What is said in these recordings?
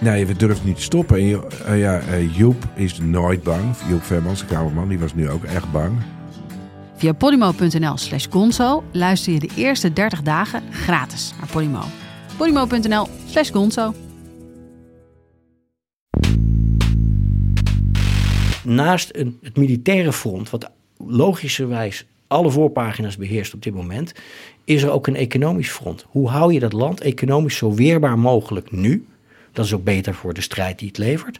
Nee, we durven niet te stoppen. En eh, ja, eh, Joep is nooit bang. Joep Vermans, de kamerman, die was nu ook echt bang. Via podimo.nl slash gonzo luister je de eerste 30 dagen gratis naar Podimo. podimo.nl slash gonzo. naast een, het militaire front, wat logischerwijs alle voorpagina's beheerst op dit moment, is er ook een economisch front. Hoe hou je dat land economisch zo weerbaar mogelijk nu? Dat is ook beter voor de strijd die het levert.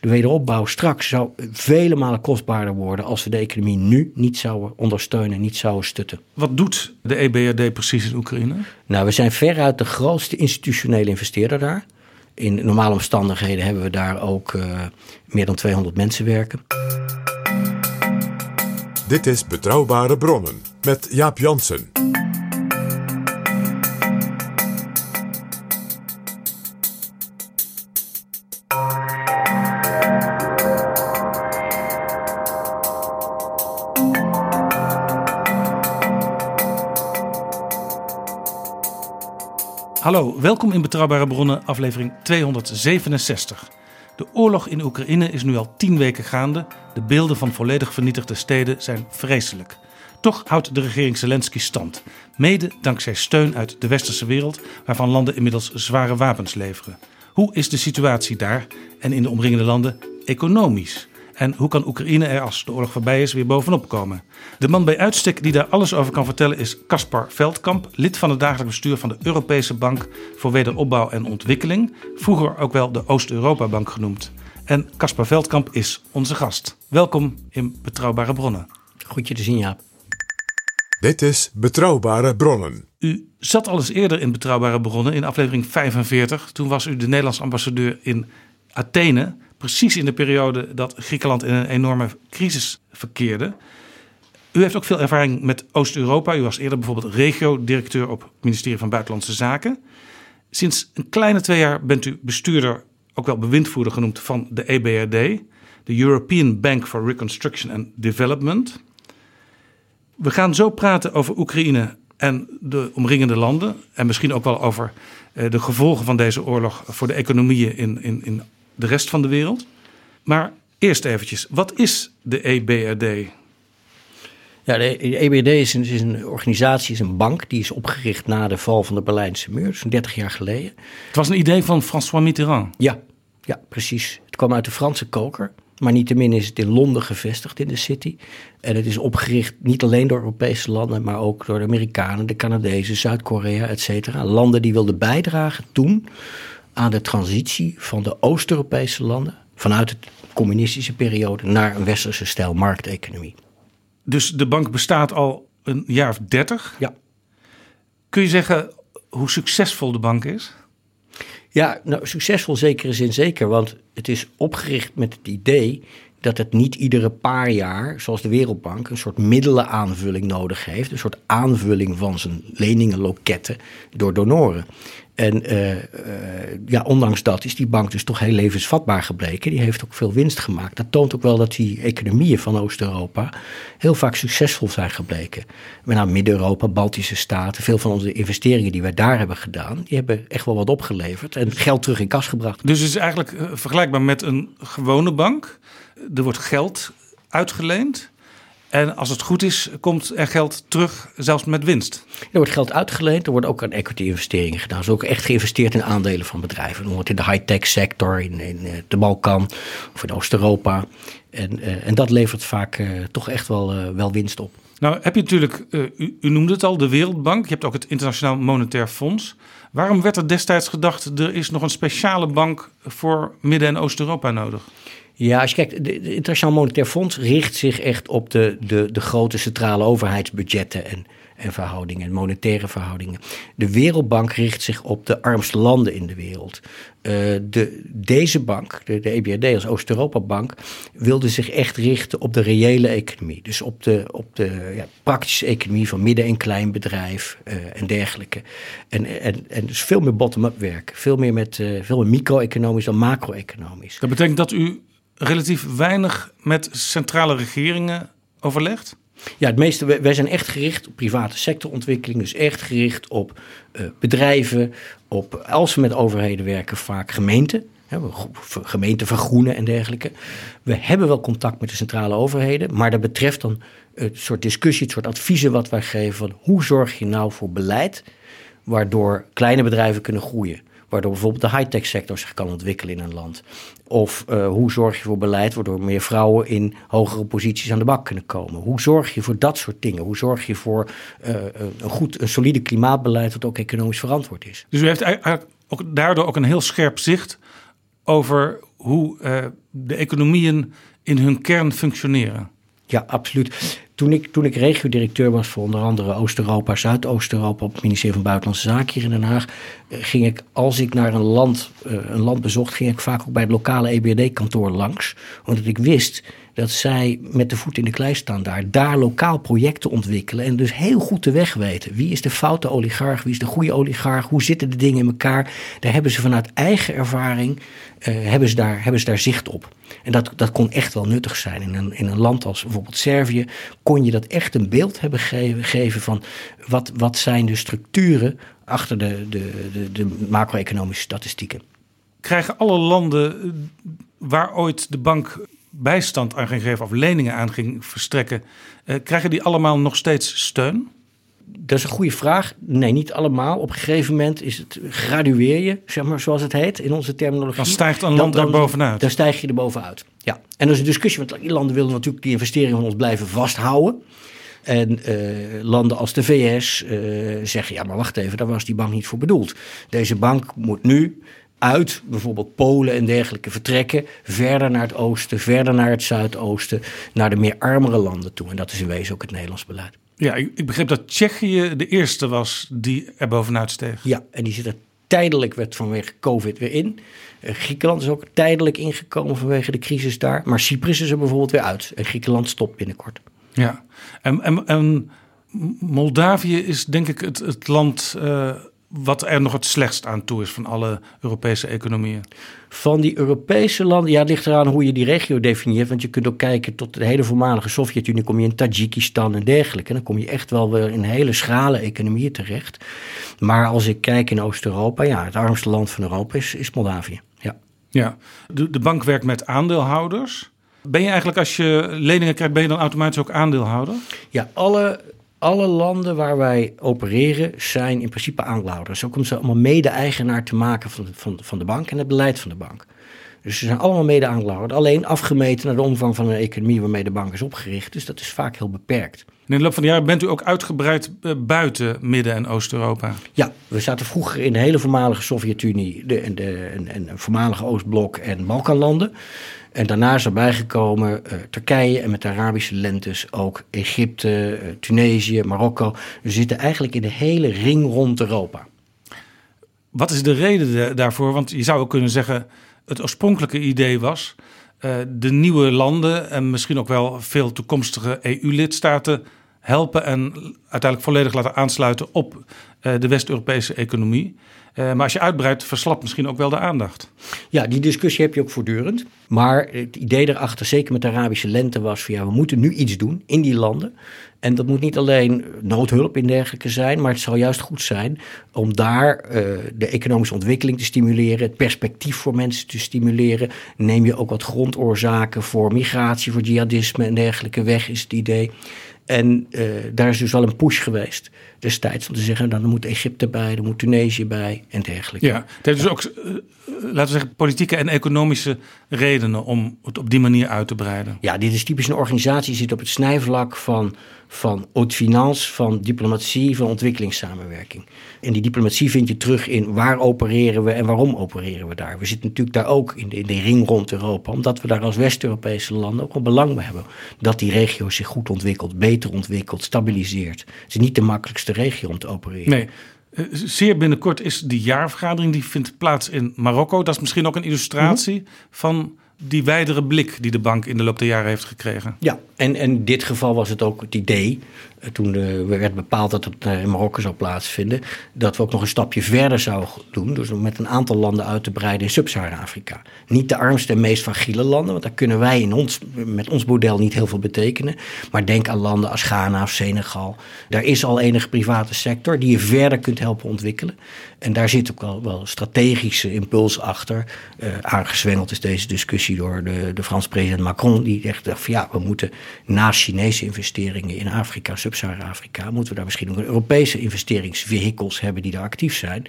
De wederopbouw straks zou vele malen kostbaarder worden als we de economie nu niet zouden ondersteunen, niet zouden stutten. Wat doet de EBRD precies in Oekraïne? Nou, we zijn veruit de grootste institutionele investeerder daar. In normale omstandigheden hebben we daar ook eh, meer dan 200 mensen werken. Dit is Betrouwbare Bronnen met Jaap Jansen. Hallo, welkom in Betrouwbare Bronnen, aflevering 267. De oorlog in Oekraïne is nu al tien weken gaande. De beelden van volledig vernietigde steden zijn vreselijk. Toch houdt de regering Zelensky stand. Mede dankzij steun uit de westerse wereld, waarvan landen inmiddels zware wapens leveren. Hoe is de situatie daar en in de omringende landen economisch? En hoe kan Oekraïne er als de oorlog voorbij is weer bovenop komen? De man bij uitstek die daar alles over kan vertellen is Caspar Veldkamp, lid van het dagelijks bestuur van de Europese Bank voor Wederopbouw en Ontwikkeling, vroeger ook wel de Oost-Europa Bank genoemd. En Caspar Veldkamp is onze gast. Welkom in Betrouwbare Bronnen. Goed je te zien, Jaap. Dit is Betrouwbare Bronnen. U zat al eens eerder in Betrouwbare Bronnen in aflevering 45. Toen was u de Nederlands ambassadeur in Athene. Precies in de periode dat Griekenland in een enorme crisis verkeerde. U heeft ook veel ervaring met Oost-Europa. U was eerder bijvoorbeeld regio-directeur op het ministerie van Buitenlandse Zaken. Sinds een kleine twee jaar bent u bestuurder, ook wel bewindvoerder genoemd, van de EBRD. De European Bank for Reconstruction and Development. We gaan zo praten over Oekraïne en de omringende landen. En misschien ook wel over eh, de gevolgen van deze oorlog voor de economieën in, in, in de rest van de wereld. Maar eerst eventjes, wat is de EBRD? Ja, de EBRD is een, is een organisatie, is een bank, die is opgericht na de val van de Berlijnse muur, zo'n 30 jaar geleden. Het was een idee van François Mitterrand. Ja, ja, precies. Het kwam uit de Franse koker. Maar niettemin is het in Londen gevestigd, in de city. En het is opgericht niet alleen door Europese landen, maar ook door de Amerikanen, de Canadezen, Zuid-Korea, et cetera. Landen die wilden bijdragen toen aan de transitie van de Oost-Europese landen vanuit de communistische periode naar een westerse stijl markteconomie. Dus de bank bestaat al een jaar of dertig. Ja. Kun je zeggen hoe succesvol de bank is? Ja, nou, succesvol zekere zin zeker, want het is opgericht met het idee dat het niet iedere paar jaar, zoals de Wereldbank, een soort middelenaanvulling nodig heeft. Een soort aanvulling van zijn leningenloketten door donoren. En eh, eh, ja, ondanks dat is die bank dus toch heel levensvatbaar gebleken. Die heeft ook veel winst gemaakt. Dat toont ook wel dat die economieën van Oost-Europa heel vaak succesvol zijn gebleken. Met name Midden-Europa, Baltische Staten, veel van onze investeringen die wij daar hebben gedaan, die hebben echt wel wat opgeleverd en geld terug in kas gebracht. Dus het is eigenlijk eh, vergelijkbaar met een gewone bank. Er wordt geld uitgeleend. En als het goed is, komt er geld terug, zelfs met winst. Er wordt geld uitgeleend, er wordt ook aan equity-investeringen gedaan. Er is ook echt geïnvesteerd in aandelen van bedrijven. Bijvoorbeeld in de high-tech sector, in, in eh, de Balkan of in Oost-Europa. En, eh, en dat levert vaak eh, toch echt wel, wel winst op. Nou heb je natuurlijk, u, u noemde het al, de Wereldbank. Je hebt ook het Internationaal Monetair Fonds. Waarom werd er destijds gedacht, er is nog een speciale bank voor Midden- en Oost-Europa nodig? Ja, als je kijkt, het Internationaal Monetair Fonds richt zich echt op de, de, de grote centrale overheidsbudgetten. En, en verhoudingen en monetaire verhoudingen. De Wereldbank richt zich op de armste landen in de wereld. Uh, de, deze bank, de, de EBRD als Oost-Europa-bank, wilde zich echt richten op de reële economie. Dus op de, op de ja, praktische economie van midden- en kleinbedrijf uh, en dergelijke. En, en, en dus veel meer bottom-up werk. Veel meer, met, uh, veel meer micro-economisch dan macro-economisch. Dat betekent dat u relatief weinig met centrale regeringen overlegt? Ja, het meeste, wij zijn echt gericht op private sectorontwikkeling. Dus echt gericht op uh, bedrijven, op, als we met overheden werken, vaak gemeenten. Gemeenten vergroenen en dergelijke. We hebben wel contact met de centrale overheden, maar dat betreft dan het soort discussie, het soort adviezen wat wij geven van hoe zorg je nou voor beleid waardoor kleine bedrijven kunnen groeien. Waardoor bijvoorbeeld de high-tech sector zich kan ontwikkelen in een land. Of uh, hoe zorg je voor beleid waardoor meer vrouwen in hogere posities aan de bak kunnen komen? Hoe zorg je voor dat soort dingen? Hoe zorg je voor uh, een goed, een solide klimaatbeleid dat ook economisch verantwoord is? Dus u heeft eigenlijk ook daardoor ook een heel scherp zicht over hoe uh, de economieën in hun kern functioneren. Ja, absoluut. Toen ik, toen ik regio-directeur was voor onder andere Oost-Europa, Zuidoost-Europa op het ministerie van Buitenlandse Zaken hier in Den Haag, ging ik, als ik naar een land, een land bezocht, ging ik vaak ook bij het lokale EBRD-kantoor langs. Omdat ik wist dat zij met de voet in de klei staan daar, daar lokaal projecten ontwikkelen en dus heel goed de weg weten. Wie is de foute oligarch, wie is de goede oligarch, hoe zitten de dingen in elkaar? Daar hebben ze vanuit eigen ervaring, uh, hebben, ze daar, hebben ze daar zicht op. En dat, dat kon echt wel nuttig zijn. In een, in een land als bijvoorbeeld Servië kon je dat echt een beeld hebben gegeven, geven van wat, wat zijn de structuren achter de, de, de, de macro-economische statistieken. Krijgen alle landen waar ooit de bank bijstand aan ging geven of leningen aan ging verstrekken, uh, krijgen die allemaal nog steeds steun? Dat is een goede vraag. Nee, niet allemaal. Op een gegeven moment is het gradueer je, zeg maar, zoals het heet in onze terminologie. Dan stijgt een land dan, er bovenuit. Dan stijg je er bovenuit. Ja. En dat is een discussie, want die landen willen natuurlijk die investeringen van ons blijven vasthouden. En uh, landen als de VS uh, zeggen: ja, maar wacht even, daar was die bank niet voor bedoeld. Deze bank moet nu uit bijvoorbeeld Polen en dergelijke vertrekken, verder naar het oosten, verder naar het zuidoosten, naar de meer armere landen toe. En dat is in wezen ook het Nederlands beleid. Ja, ik begreep dat Tsjechië de eerste was die er bovenuit steeg. Ja, en die zit er tijdelijk werd vanwege COVID weer in. Griekenland is ook tijdelijk ingekomen vanwege de crisis daar. Maar Cyprus is er bijvoorbeeld weer uit. En Griekenland stopt binnenkort. Ja, en, en, en Moldavië is denk ik het, het land uh, wat er nog het slechtst aan toe is van alle Europese economieën? Van die Europese landen, ja, het ligt eraan hoe je die regio definieert. Want je kunt ook kijken tot de hele voormalige Sovjet-Unie, kom je in Tajikistan en dergelijke. En dan kom je echt wel weer in hele schrale economieën terecht. Maar als ik kijk in Oost-Europa, ja, het armste land van Europa is, is Moldavië. Ja, ja. De, de bank werkt met aandeelhouders. Ben je eigenlijk als je leningen krijgt, ben je dan automatisch ook aandeelhouder? Ja, alle alle landen waar wij opereren zijn in principe aandeelhouders. Ook om ze allemaal mede-eigenaar te maken van de, van, van de bank en het beleid van de bank. Dus ze zijn allemaal mede-aandeelhouder. Alleen afgemeten naar de omvang van een economie waarmee de bank is opgericht. Dus dat is vaak heel beperkt. in de loop van de jaren bent u ook uitgebreid buiten Midden- en Oost-Europa? Ja, we zaten vroeger in de hele voormalige Sovjet-Unie de, en, de, en, en voormalige Oostblok en Balkanlanden. En daarna is erbij gekomen uh, Turkije en met de Arabische lentes ook Egypte, uh, Tunesië, Marokko. We zitten eigenlijk in de hele ring rond Europa. Wat is de reden daarvoor? Want je zou ook kunnen zeggen, het oorspronkelijke idee was uh, de nieuwe landen en misschien ook wel veel toekomstige EU-lidstaten helpen en uiteindelijk volledig laten aansluiten op de West-Europese economie. Uh, maar als je uitbreidt, verslapt misschien ook wel de aandacht. Ja, die discussie heb je ook voortdurend. Maar het idee daarachter, zeker met de Arabische lente, was van ja, we moeten nu iets doen in die landen. En dat moet niet alleen noodhulp in dergelijke zijn, maar het zal juist goed zijn om daar uh, de economische ontwikkeling te stimuleren, het perspectief voor mensen te stimuleren. Neem je ook wat grondoorzaken voor migratie, voor jihadisme en dergelijke weg, is het idee. En uh, daar is dus wel een push geweest destijds om te zeggen, nou, dan moet Egypte bij, dan moet Tunesië bij en dergelijke. Ja, het heeft dus ook, uh, laten we zeggen, politieke en economische redenen om het op die manier uit te breiden. Ja, dit is typisch een organisatie die zit op het snijvlak van, van haute finance, van diplomatie, van ontwikkelingssamenwerking. En die diplomatie vind je terug in waar opereren we en waarom opereren we daar. We zitten natuurlijk daar ook in de, in de ring rond Europa, omdat we daar als West-Europese landen ook wel belang bij hebben. Dat die regio zich goed ontwikkelt, beter beter ontwikkelt, stabiliseert. Het is niet de makkelijkste regio om te opereren. Nee. Eh, Zeer binnenkort is die jaarvergadering, die vindt plaats in Marokko. Dat is misschien ook een illustratie van die wijdere blik die de bank in de loop der jaren heeft gekregen. Ja, en, en in dit geval was het ook het idee, toen er werd bepaald dat het eh, in Marokko zou plaatsvinden, dat we ook nog een stapje verder zouden doen, dus om met een aantal landen uit te breiden in Sub-Sahara-Afrika. Niet de armste en meest fragiele landen, want daar kunnen wij in ons, met ons model niet heel veel betekenen. Maar denk aan landen als Ghana of Senegal. Daar is al enige private sector die je verder kunt helpen ontwikkelen. En daar zit ook wel, wel strategische impuls achter. Uh, aangezwengeld is deze discussie door de, de Franse president Macron, die zegt van ja, we moeten naast Chinese investeringen in Afrika, Sub-Sahara-Afrika, moeten we daar misschien ook Europese investeringsvehikels hebben die daar actief zijn.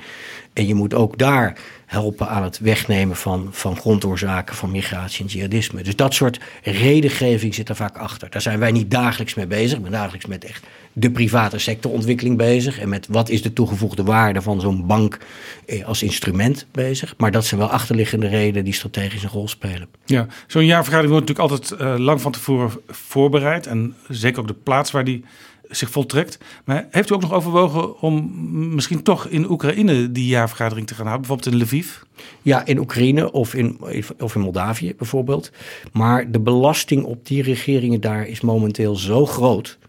En je moet ook daar helpen aan het wegnemen van, van grondoorzaken van migratie en jihadisme. Dus dat soort redengeving zit er vaak achter. Daar zijn wij niet dagelijks mee bezig. Ik ben dagelijks met echt de private sectorontwikkeling bezig. En met wat is de toegevoegde waarde van zo'n bank eh, als instrument bezig. Maar dat zijn wel achterliggende redenen die strategisch een rol spelen. Ja, zo'n jaarvergadering wordt natuurlijk altijd uh, lang van tevoren voorbereid. En zeker ook de plaats waar die zich voltrekt. Maar heeft u ook nog overwogen om misschien toch in Oekraïne die jaarvergadering te gaan houden? Bijvoorbeeld in Lviv? Ja, in Oekraïne of in, of in Moldavië bijvoorbeeld. Maar de belasting op die regeringen daar is momenteel zo groot...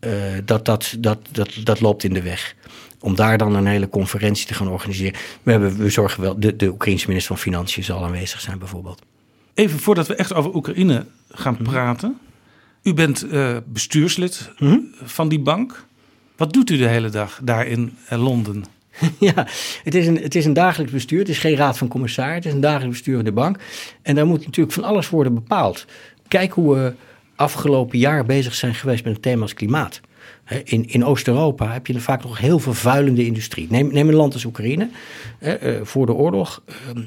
Uh, dat, dat, dat, dat, dat loopt in de weg om daar dan een hele conferentie te gaan organiseren. We, hebben, we zorgen wel, de, de Oekraïnse minister van Financiën zal aanwezig zijn bijvoorbeeld. Even voordat we echt over Oekraïne gaan praten. U bent uh, bestuurslid mm-hmm. van die bank. Wat doet u de hele dag daar in uh, Londen? ja, het is, een, het is een dagelijks bestuur. Het is geen raad van commissarissen. Het is een dagelijks bestuur van de bank. En daar moet natuurlijk van alles worden bepaald. Kijk hoe we afgelopen jaar bezig zijn geweest met een thema als klimaat. In, in Oost-Europa heb je vaak nog heel vervuilende industrie. Neem, neem een land als Oekraïne. Uh, voor de oorlog. Uh,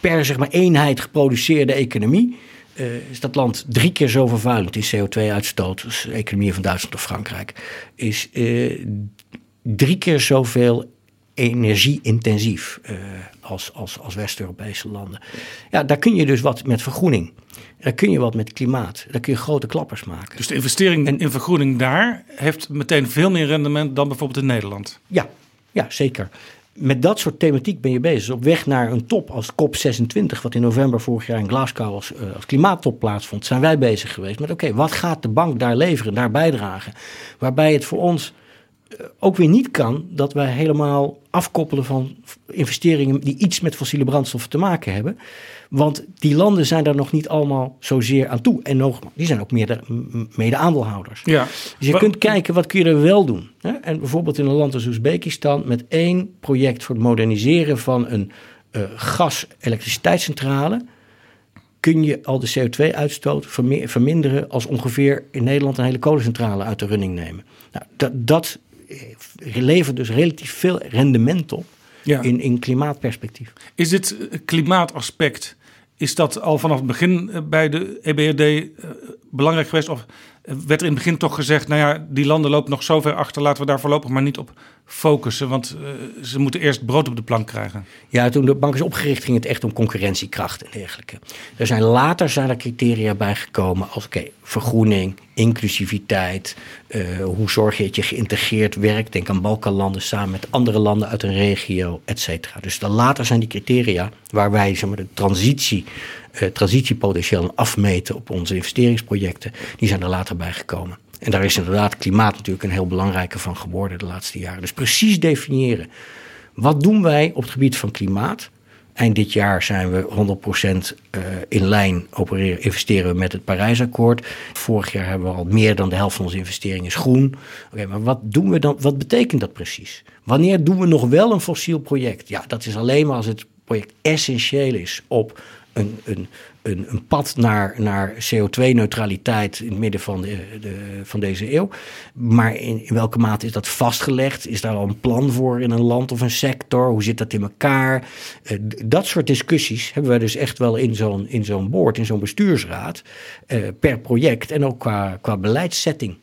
per zeg maar, eenheid geproduceerde economie. Uh, is dat land drie keer zo vervuilend in CO2-uitstoot als de economie van Duitsland of Frankrijk. Is drie keer zoveel energie-intensief als, als, als West-Europese landen. Ja, daar kun je dus wat met vergroening. Daar kun je wat met klimaat. Daar kun je grote klappers maken. Dus de investering en, in vergroening daar heeft meteen veel meer rendement dan bijvoorbeeld in Nederland? Ja, ja zeker. Met dat soort thematiek ben je bezig. Op weg naar een top als COP26, wat in november vorig jaar in Glasgow als, uh, als klimaattop plaatsvond, zijn wij bezig geweest met: oké, wat gaat de bank daar leveren, daar bijdragen? Waarbij het voor ons ook weer niet kan dat wij helemaal afkoppelen van investeringen die iets met fossiele brandstoffen te maken hebben. Want die landen zijn daar nog niet allemaal zozeer aan toe. En nog, die zijn ook mede-aandeelhouders. Ja. Dus je kunt kijken, wat kun je er wel doen? En bijvoorbeeld in een land als Oezbekistan met één project voor het moderniseren van een uh, gas-elektriciteitscentrale kun je al de CO2-uitstoot verminderen als ongeveer in Nederland een hele kolencentrale uit de running nemen. Nou, dat, dat levert dus relatief veel rendement op ja. in, in klimaatperspectief. Is dit klimaataspect, is dat al vanaf het begin bij de EBRD belangrijk geweest? Of werd er in het begin toch gezegd, nou ja, die landen lopen nog zo ver achter, laten we daar voorlopig maar niet op focussen, want uh, ze moeten eerst brood op de plank krijgen. Ja, toen de bank is opgericht ging het echt om concurrentiekracht en dergelijke. Er zijn later zijn er criteria bijgekomen als oké, vergroening, inclusiviteit, uh, hoe zorg je dat je geïntegreerd werkt, denk aan Balkanlanden samen met andere landen uit een regio, et cetera. Dus dan later zijn die criteria waar wij zeg maar, de transitie uh, transitiepotentieel afmeten op onze investeringsprojecten, die zijn er later bijgekomen. En daar is inderdaad klimaat natuurlijk een heel belangrijke van geworden de laatste jaren. Dus precies definiëren. Wat doen wij op het gebied van klimaat? Eind dit jaar zijn we 100% uh, in lijn opereren, investeren we met het Parijsakkoord. Vorig jaar hebben we al meer dan de helft van onze investeringen is groen. Oké, maar wat doen we dan? Wat betekent dat precies? Wanneer doen we nog wel een fossiel project? Ja, dat is alleen maar als het project essentieel is op een, een, een, een pad naar, naar CO2-neutraliteit in het midden van, de, de, van deze eeuw. Maar in, in welke mate is dat vastgelegd? Is daar al een plan voor in een land of een sector? Hoe zit dat in elkaar? Uh, dat soort discussies hebben wij dus echt wel in zo'n, in zo'n board, in zo'n bestuursraad, uh, per project en ook qua, qua beleidssetting.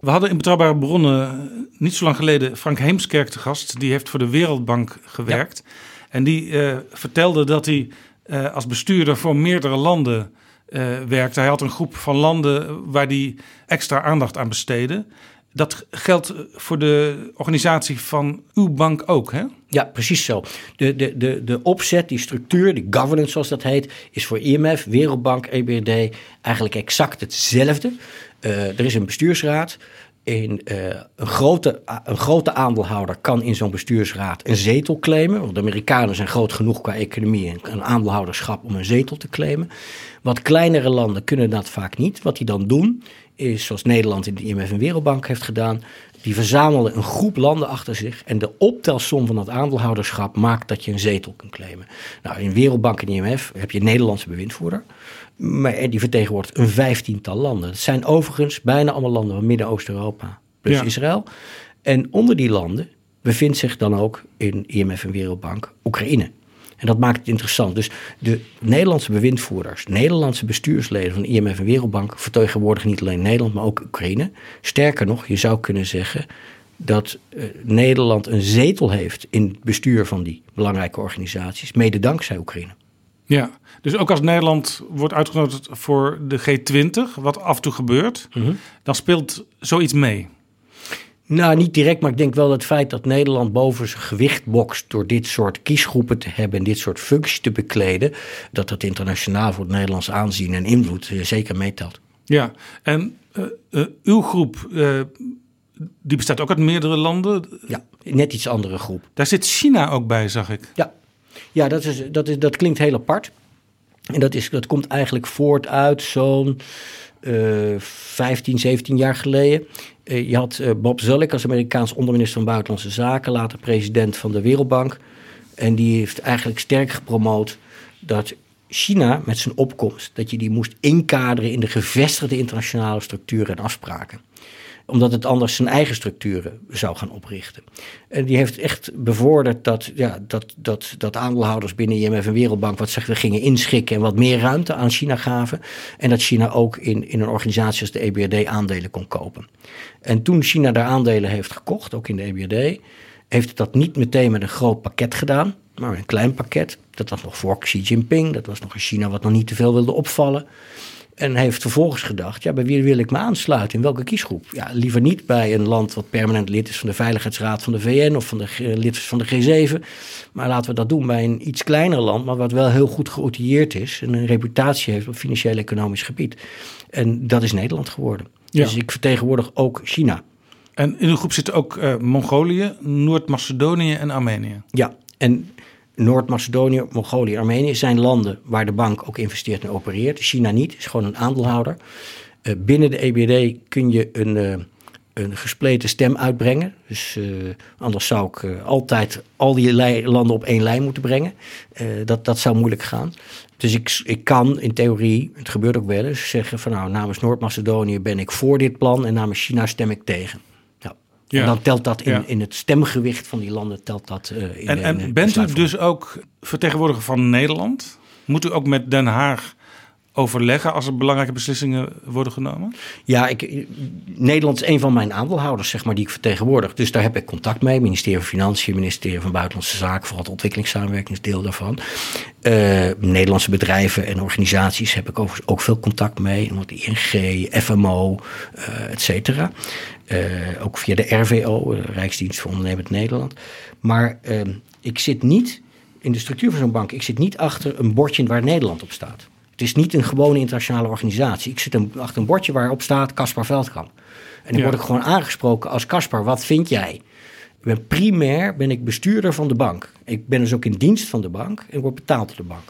We hadden in Betrouwbare Bronnen niet zo lang geleden Frank Heemskerk te gast. Die heeft voor de Wereldbank gewerkt. Ja. En die uh, vertelde dat hij uh, als bestuurder voor meerdere landen eh, werkte. Hij had een groep van landen waar hij extra aandacht aan besteedde. Dat geldt voor de organisatie van uw bank ook, hè? Ja, precies zo. De, de, de, de opzet, die structuur, die governance zoals dat heet, is voor IMF, Wereldbank, EBRD eigenlijk exact hetzelfde. Er is een bestuursraad. In, uh, een, grote, een grote aandeelhouder kan in zo'n bestuursraad een zetel claimen. Want de Amerikanen zijn groot genoeg qua economie en een aandeelhouderschap om een zetel te claimen. Wat kleinere landen kunnen dat vaak niet. Wat die dan doen, is zoals Nederland in de IMF en Wereldbank heeft gedaan. Die verzamelen een groep landen achter zich. En de optelsom van dat aandeelhouderschap maakt dat je een zetel kunt claimen. Nou, in Wereldbank en IMF heb je een Nederlandse bewindvoerder. Maar die vertegenwoordigt een vijftiental landen. Het zijn overigens bijna allemaal landen van Midden-Oost-Europa, plus ja. Israël. En onder die landen bevindt zich dan ook in IMF en Wereldbank Oekraïne. En dat maakt het interessant. Dus de Nederlandse bewindvoerders, Nederlandse bestuursleden van IMF en Wereldbank vertegenwoordigen niet alleen Nederland, maar ook Oekraïne. Sterker nog, je zou kunnen zeggen dat uh, Nederland een zetel heeft in het bestuur van die belangrijke organisaties, mede dankzij Oekraïne. Ja, dus ook als Nederland wordt uitgenodigd voor de G20, wat af en toe gebeurt, mm -hmm. dan speelt zoiets mee. Nou, niet direct, maar ik denk wel dat het feit dat Nederland boven zijn gewicht bokst door dit soort kiesgroepen te hebben en dit soort functies te bekleden, dat dat internationaal voor het Nederlands aanzien en invloed zeker meetelt. Ja, en uh, uh, uw groep, uh, die bestaat ook uit meerdere landen? Ja, net iets andere groep. Daar zit China ook bij, zag ik. Ja, ja dat, is, dat, is, dat klinkt heel apart. En dat, is, dat komt eigenlijk voort uit zo'n uh, 15, 17 jaar geleden. Uh, je had uh, Bob Zoellick als Amerikaans onderminister van Buitenlandse Zaken, later president van de Wereldbank. En die heeft eigenlijk sterk gepromoot dat China met zijn opkomst, dat je die moest inkaderen in de gevestigde internationale structuren en afspraken omdat het anders zijn eigen structuren zou gaan oprichten. En die heeft echt bevorderd dat, ja, dat, dat, dat aandeelhouders binnen IMF en Wereldbank wat ze gingen inschikken en wat meer ruimte aan China gaven. En dat China ook in, in een organisatie als de EBRD aandelen kon kopen. En toen China daar aandelen heeft gekocht, ook in de EBRD, heeft het dat niet meteen met een groot pakket gedaan, maar een klein pakket. Dat was nog voor Xi Jinping, dat was nog een China wat nog niet te veel wilde opvallen. En heeft vervolgens gedacht, ja, bij wie wil ik me aansluiten? In welke kiesgroep? Ja, liever niet bij een land wat permanent lid is van de Veiligheidsraad van de VN of van de lid van de G7. Maar laten we dat doen bij een iets kleiner land, maar wat wel heel goed geoutilleerd is en een reputatie heeft op financieel-economisch gebied. En dat is Nederland geworden. Ja. Dus ik vertegenwoordig ook China. En in de groep zitten ook uh, Mongolië, Noord-Macedonië en Armenië. Ja, en Noord-Macedonië, Mongolië, Armenië zijn landen waar de bank ook investeert en opereert. China niet, is gewoon een aandeelhouder. Uh, binnen de EBRD kun je een, uh, een gespleten stem uitbrengen. Dus uh, anders zou ik altijd al die landen op één lijn moeten brengen. dat, dat zou moeilijk gaan. Dus ik, ik kan in theorie, het gebeurt ook wel eens, zeggen van nou namens Noord-Macedonië ben ik voor dit plan en namens China stem ik tegen. Ja. En dan telt dat in, ja. in het stemgewicht van die landen, telt dat uh, in En, en in bent u dus ook vertegenwoordiger van Nederland? Moet u ook met Den Haag overleggen als er belangrijke beslissingen worden genomen? Ja, ik, Nederland is een van mijn aandeelhouders, zeg maar, die ik vertegenwoordig. Dus daar heb ik contact mee. Ministerie van Financiën, ministerie van Buitenlandse Zaken, vooral het ontwikkelingssamenwerkingsdeel daarvan. Uh, Nederlandse bedrijven en organisaties heb ik ook, ook veel contact mee. Want ING, FMO, uh, et cetera. Uh, ook via de RVO, Rijksdienst voor Ondernemend Nederland. Maar uh, ik zit niet in de structuur van zo'n bank, ik zit niet achter een bordje waar Nederland op staat. Het is niet een gewone internationale organisatie. Ik zit een, achter een bordje waarop staat Caspar Veldkamp. En dan ja. word ik gewoon aangesproken als Caspar, wat vind jij? Ik ben primair ben ik bestuurder van de bank. Ik ben dus ook in dienst van de bank en word betaald door de bank.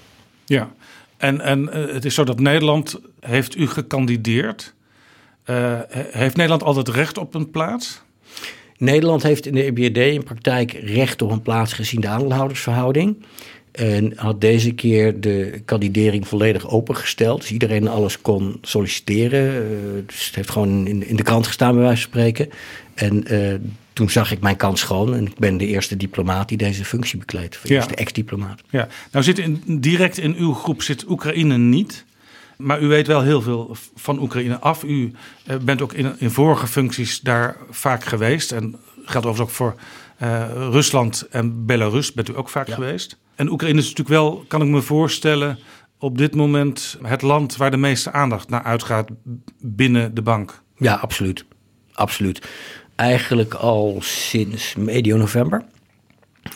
Ja, en, en uh, het is zo dat Nederland heeft u gekandideerd. Uh, heeft Nederland altijd recht op een plaats? Nederland heeft in de EBRD in praktijk recht op een plaats gezien de aandeelhoudersverhouding. En had deze keer de kandidering volledig opengesteld. Dus iedereen alles kon solliciteren. Uh, dus het heeft gewoon in, in, de krant gestaan, bij wijze van spreken. En uh, toen zag ik mijn kans schoon. En ik ben de eerste diplomaat die deze functie bekleedt. De ja. eerste ex-diplomaat. Ja, nou zit in, direct in uw groep zit Oekraïne niet. Maar u weet wel heel veel van Oekraïne af. U uh, bent ook in, in vorige functies daar vaak geweest. En geldt overigens ook voor Rusland en Belarus. Bent u ook vaak ja. geweest. En Oekraïne is natuurlijk wel, kan ik me voorstellen, op dit moment het land waar de meeste aandacht naar uitgaat binnen de bank. Ja, absoluut. Absoluut. Eigenlijk al sinds medio november.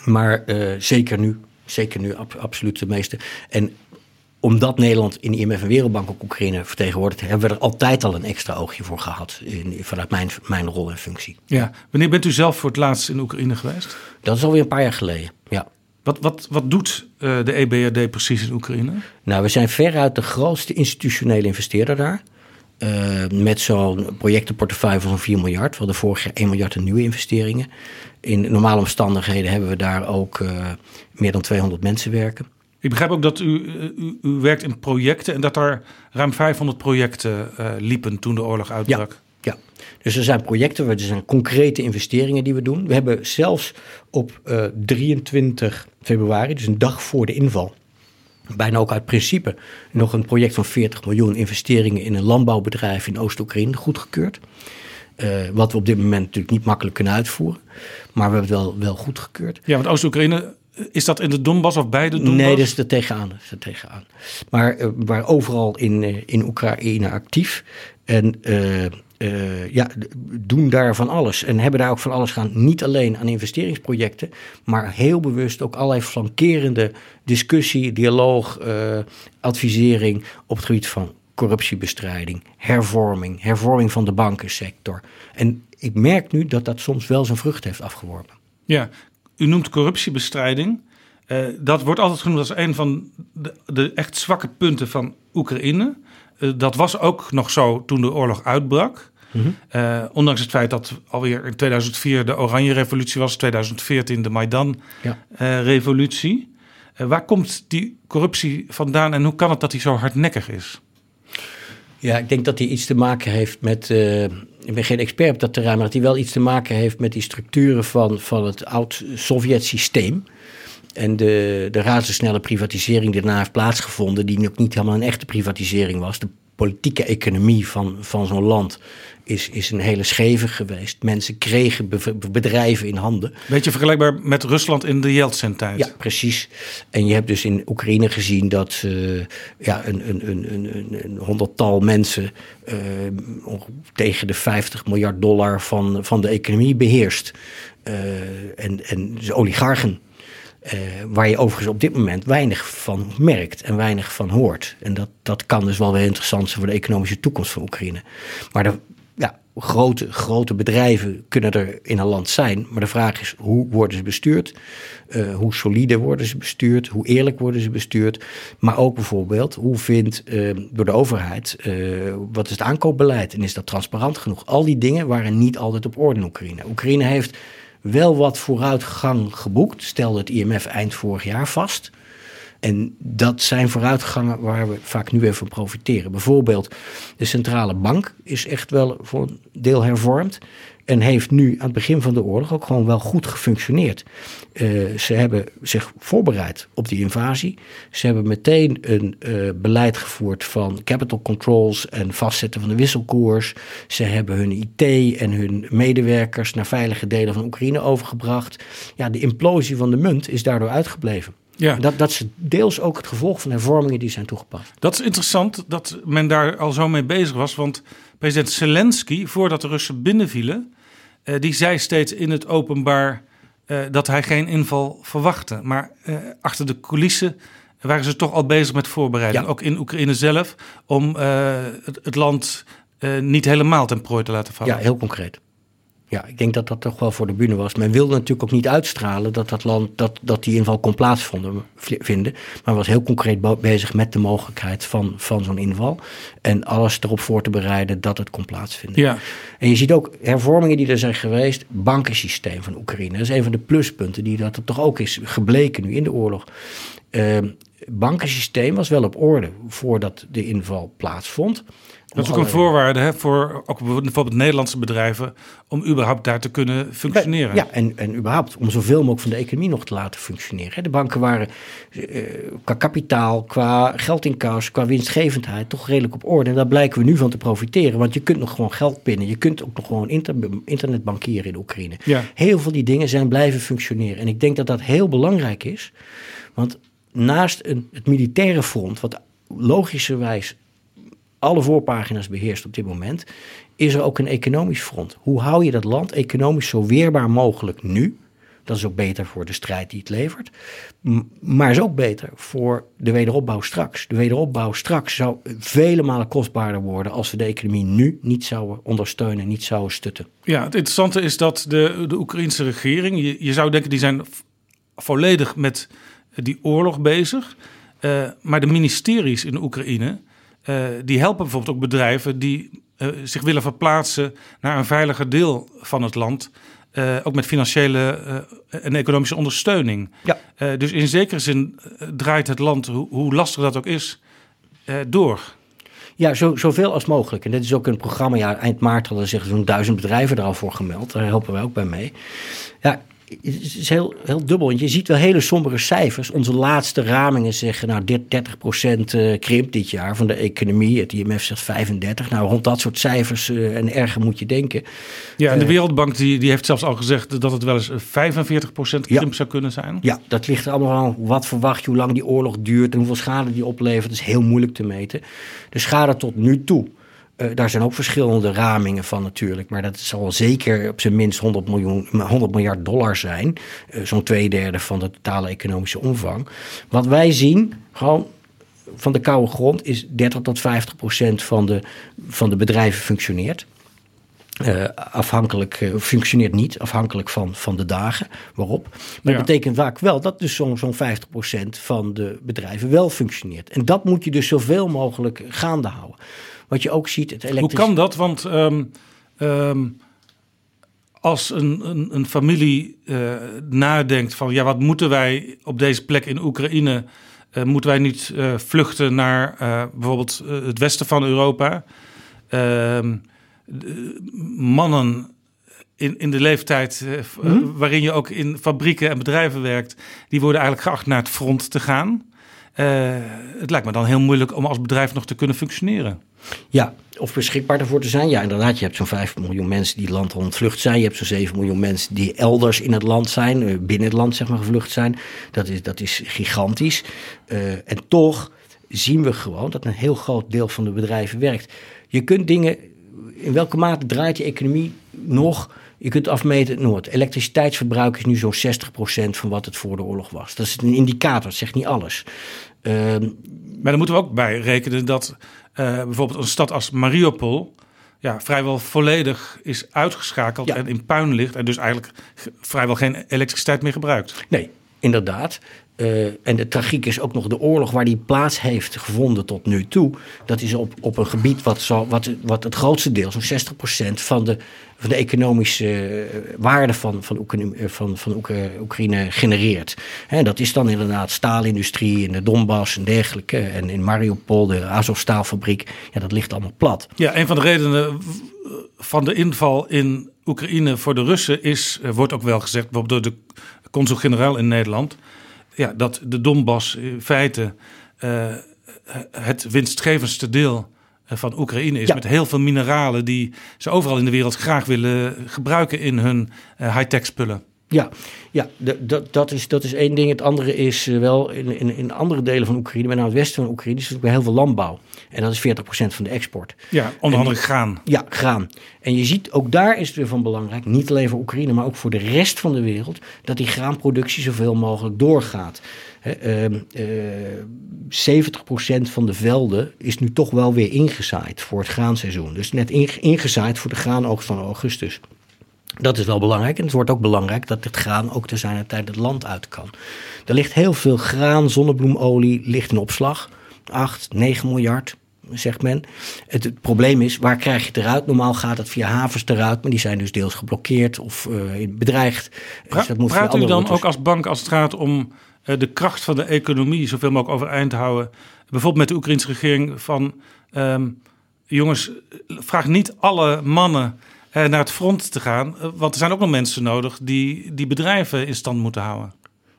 Maar uh, zeker nu. Zeker nu, ab absoluut de meeste. En omdat Nederland in de IMF en Wereldbank ook Oekraïne vertegenwoordigt, hebben we er altijd al een extra oogje voor gehad. In, vanuit mijn, mijn rol en functie. Ja. Wanneer bent u zelf voor het laatst in Oekraïne geweest? Dat is alweer een paar jaar geleden. Ja. Wat, wat, wat doet uh, de EBRD precies in Oekraïne? Nou, we zijn veruit de grootste institutionele investeerder daar. Uh, met zo'n projectenportefeuille van zo'n 4 miljard. We hadden vorig jaar 1 miljard aan nieuwe investeringen. In normale omstandigheden hebben we daar ook uh, meer dan 200 mensen werken. Ik begrijp ook dat u, u, u, werkt in projecten en dat er ruim 500 projecten uh, liepen toen de oorlog uitbrak. Ja, ja, dus er zijn projecten, er zijn concrete investeringen die we doen. We hebben zelfs op 23 februari, dus een dag voor de inval, bijna ook uit principe nog een project van 40 miljoen investeringen in een landbouwbedrijf in Oost-Oekraïne goedgekeurd. Uh, wat we op dit moment natuurlijk niet makkelijk kunnen uitvoeren. Maar we hebben het wel, wel goedgekeurd. Ja, want Oost-Oekraïne, is dat in de Donbass of bij de Donbass? Nee, dat is er tegenaan. Dat is er tegenaan. Maar uh, waar overal in, uh, in Oekraïne actief. En uh, ja, doen daar van alles. En hebben daar ook van alles gaan. Niet alleen aan investeringsprojecten, maar heel bewust ook allerlei flankerende discussie, dialoog, uh, advisering op het gebied van corruptiebestrijding, hervorming, hervorming van de bankensector. En ik merk nu dat dat soms wel zijn vrucht heeft afgeworpen. Ja, u noemt corruptiebestrijding. Uh, dat wordt altijd genoemd als een van de, de echt zwakke punten van Oekraïne. Dat was ook nog zo toen de oorlog uitbrak. Mm -hmm. uh, ondanks het feit dat alweer in 2004 de Oranje Revolutie was, 2014 de Maidan-revolutie. Ja. waar komt die corruptie vandaan en hoe kan het dat die zo hardnekkig is? Ja, ik denk dat die iets te maken heeft met. Ik ben geen expert op dat terrein, maar dat die wel iets te maken heeft met die structuren van, van het oud-Sovjet-systeem. En de, de razendsnelle privatisering die daarna heeft plaatsgevonden, die ook niet helemaal een echte privatisering was. De politieke economie van, van zo'n land is, is een hele scheve geweest. Mensen kregen bedrijven in handen. Beetje vergelijkbaar met Rusland in de Yeltsin-tijd. Ja, precies. En je hebt dus in Oekraïne gezien dat uh, ja, een, een, een, een, een honderdtal mensen uh, tegen de 50 miljard dollar van, van de economie beheerst. Uh, en, en dus oligarchen uh, waar je overigens op dit moment weinig van merkt en weinig van hoort. En dat, dat kan dus wel weer interessant zijn voor de economische toekomst van Oekraïne. Maar de, grote, grote bedrijven kunnen er in een land zijn. Maar de vraag is, hoe worden ze bestuurd? Uh, hoe solide worden ze bestuurd? Hoe eerlijk worden ze bestuurd? Maar ook bijvoorbeeld, hoe vindt uh, door de overheid, wat is het aankoopbeleid? En is dat transparant genoeg? Al die dingen waren niet altijd op orde in Oekraïne. Oekraïne heeft wel wat vooruitgang geboekt, stelde het IMF eind vorig jaar vast. En dat zijn vooruitgangen waar we vaak nu even van profiteren. Bijvoorbeeld de centrale bank is echt wel voor een deel hervormd. En heeft nu aan het begin van de oorlog ook gewoon wel goed gefunctioneerd. Uh, ze hebben zich voorbereid op die invasie. Ze hebben meteen een uh, beleid gevoerd van capital controls en vastzetten van de wisselkoers. Ze hebben hun IT en hun medewerkers naar veilige delen van Oekraïne overgebracht. Ja, de implosie van de munt is daardoor uitgebleven. Ja. Dat, dat is deels ook het gevolg van hervormingen die zijn toegepast. Dat is interessant dat men daar al zo mee bezig was. Want president Zelensky, voordat de Russen binnenvielen, uh, die zei steeds in het openbaar uh, dat hij geen inval verwachtte. Maar uh, achter de coulissen waren ze toch al bezig met voorbereiding. Ja. Ook in Oekraïne zelf, om het, het, land niet helemaal ten prooi te laten vallen. Ja, heel concreet. Ja, ik denk dat dat toch wel voor de bühne was. Men wilde natuurlijk ook niet uitstralen dat dat land, dat, dat die inval kon plaatsvinden. Maar was heel concreet bezig met de mogelijkheid van, van zo'n inval. En alles erop voor te bereiden dat het kon plaatsvinden. Ja. En je ziet ook hervormingen die er zijn geweest. Bankensysteem van Oekraïne. Dat is een van de pluspunten die dat er toch ook is gebleken nu in de oorlog. Uh, bankensysteem was wel op orde voordat de inval plaatsvond. Dat is ook een voorwaarde hè, voor ook bijvoorbeeld Nederlandse bedrijven om überhaupt daar te kunnen functioneren. Ja, en, en überhaupt om zoveel mogelijk van de economie nog te laten functioneren. De banken waren uh, qua kapitaal, qua geldinkas, qua winstgevendheid toch redelijk op orde. En daar blijken we nu van te profiteren, want je kunt nog gewoon geld pinnen. Je kunt ook nog gewoon inter internetbankieren in Oekraïne. Ja. Heel veel die dingen zijn blijven functioneren. En ik denk dat dat heel belangrijk is, want naast een, het militaire front, wat logischerwijs alle voorpagina's beheerst op dit moment, is er ook een economisch front. Hoe hou je dat land economisch zo weerbaar mogelijk nu? Dat is ook beter voor de strijd die het levert. Maar is ook beter voor de wederopbouw straks. De wederopbouw straks zou vele malen kostbaarder worden als we de economie nu niet zouden ondersteunen, niet zouden stutten. Ja, het interessante is dat de, de Oekraïnse regering, je, je zou denken die zijn volledig met die oorlog bezig. Eh, maar de ministeries in Oekraïne, eh, die helpen bijvoorbeeld ook bedrijven die eh, zich willen verplaatsen naar een veiliger deel van het land. Eh, ook met financiële en economische ondersteuning. Ja. Dus in zekere zin draait het land, hoe, hoe lastig dat ook is, door. Ja, zo, zoveel als mogelijk. En dit is ook een programma. Ja, eind maart hadden zich zo'n duizend bedrijven er al voor gemeld. Daar helpen wij ook bij mee. Ja, het is heel, heel dubbel. Want je ziet wel hele sombere cijfers. Onze laatste ramingen zeggen, nou, dit 30% eh, krimp dit jaar van de economie. Het IMF zegt 35. Nou, rond dat soort cijfers eh, en erger moet je denken. Ja, en de Eh, Wereldbank die, die heeft zelfs al gezegd dat het wel eens 45% Ja. krimp zou kunnen zijn. Ja, dat ligt er allemaal aan. Wat verwacht je, hoe lang die oorlog duurt en hoeveel schade die oplevert. Dat is heel moeilijk te meten. De schade tot nu toe. Eh, daar zijn ook verschillende ramingen van natuurlijk. Maar dat zal zeker op zijn minst 100, miljoen, 100 miljard dollar zijn. Eh, Zo'n twee derde van de totale economische omvang. Wat wij zien, gewoon van de koude grond, is 30 tot 50 procent van de, van de bedrijven functioneert. Eh, afhankelijk, eh, functioneert niet, afhankelijk van, van de dagen waarop. Maar Ja. dat betekent vaak wel dat dus zo'n zo'n 50% van de bedrijven wel functioneert. En dat moet je dus zoveel mogelijk gaande houden. Wat je ook ziet, het Hoe elektrisch... kan dat? Want ehm, ehm, als een, een, een familie eh, nadenkt van ja, wat moeten wij op deze plek in Oekraïne? eh, moeten wij niet eh, vluchten naar bijvoorbeeld het westen van Europa? Ehm, de mannen in, in de leeftijd Mhm. waarin je ook in fabrieken en bedrijven werkt, die worden eigenlijk geacht naar het front te gaan. Het lijkt me dan heel moeilijk om als bedrijf nog te kunnen functioneren. Ja, of beschikbaar ervoor te zijn. Ja, inderdaad, je hebt zo'n 5 miljoen mensen die het land ontvlucht zijn. Je hebt zo'n 7 miljoen mensen die elders in het land zijn, eh, binnen het land zeg maar gevlucht zijn. Dat is, dat is gigantisch. Eh, en toch zien we gewoon dat een heel groot deel van de bedrijven werkt. Je kunt dingen, in welke mate draait je economie nog? Je kunt afmeten, noem het, elektriciteitsverbruik is nu zo'n 60% van wat het voor de oorlog was. Dat is een indicator, het zegt niet alles. Ehm, Maar dan moeten we ook bij rekenen dat bijvoorbeeld een stad als Mariupol ja, vrijwel volledig is uitgeschakeld Ja. en in puin ligt en dus eigenlijk ge- vrijwel geen elektriciteit meer gebruikt. Nee, inderdaad. Eh, en de tragiek is ook nog de oorlog waar die plaats heeft gevonden tot nu toe. Dat is op, op een gebied wat, zo, wat, wat het grootste deel, zo'n 60% van de, van de economische eh, waarde van, van, Oekraïne, eh, van, van Oekra- Oekraïne genereert. Hè, dat is dan inderdaad staalindustrie in de Donbass en dergelijke. En in Mariupol, de Azovstaalfabriek. Ja, dat ligt allemaal plat. Ja, een van de redenen van de inval in Oekraïne voor de Russen is, wordt ook wel gezegd, door de consul-generaal in Nederland, ja, dat de Donbass in feite eh, het winstgevendste deel eh, van Oekraïne is. Ja. Met heel veel mineralen die ze overal in de wereld graag willen gebruiken in hun eh, high-tech spullen. Ja, ja dat, dat, is, dat is één ding. Het andere is eh, wel in, in, in andere delen van Oekraïne, met name het westen van Oekraïne, is er ook heel veel landbouw. En dat is 40% van de export. Ja, onder andere graan. Ja, graan. En je ziet, ook daar is het weer van belangrijk, niet alleen voor Oekraïne, maar ook voor de rest van de wereld, dat die graanproductie zoveel mogelijk doorgaat. Ehm, eh, 70% van de velden is nu toch wel weer ingezaaid voor het graanseizoen. Dus net inge- ingezaaid voor de graanoogst van augustus. Dat is wel belangrijk. En het wordt ook belangrijk dat het graan ook te zijn tijd het land uit kan. Er ligt heel veel graan, zonnebloemolie, ligt in opslag. 8, 9 miljard, zegt men. Het, het probleem is, waar krijg je het eruit? Normaal gaat het via havens eruit, maar die zijn dus deels geblokkeerd of eh, bedreigd. Pra- Dus dat moet Praat u dan routes. ook als bank als het gaat om eh, de kracht van de economie zoveel mogelijk overeind te houden? Bijvoorbeeld met de Oekraïnse regering van... ehm, jongens, vraag niet alle mannen eh, naar het front te gaan. eh, want er zijn ook nog mensen nodig die die bedrijven in stand moeten houden.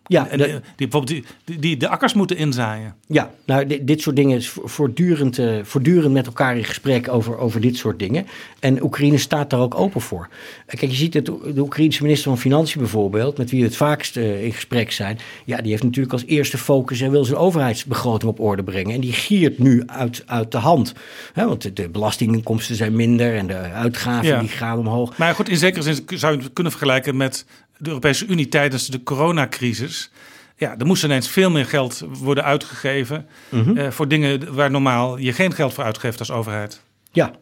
Ja, En dat- die, die, bijvoorbeeld die, de akkers moeten inzaaien. Ja, nou, di- dit soort dingen is vo- voortdurend, eh, voortdurend met elkaar in gesprek over, over dit soort dingen. En Oekraïne staat daar ook open voor. Eh, Kijk, je ziet het, de Oekraïense minister van Financiën bijvoorbeeld, met wie we het vaakst eh, in gesprek zijn. Ja, die heeft natuurlijk als eerste focus en wil zijn overheidsbegroting op orde brengen. En die giert nu uit, uit de hand. Hè, want de, de belastinginkomsten zijn minder en de uitgaven Ja. die gaan omhoog. Maar goed, in zekere zin zou je het kunnen vergelijken met de Europese Unie tijdens de coronacrisis. Ja, er moest ineens veel meer geld worden uitgegeven Mhm. eh, voor dingen waar normaal je geen geld voor uitgeeft als overheid. Ja,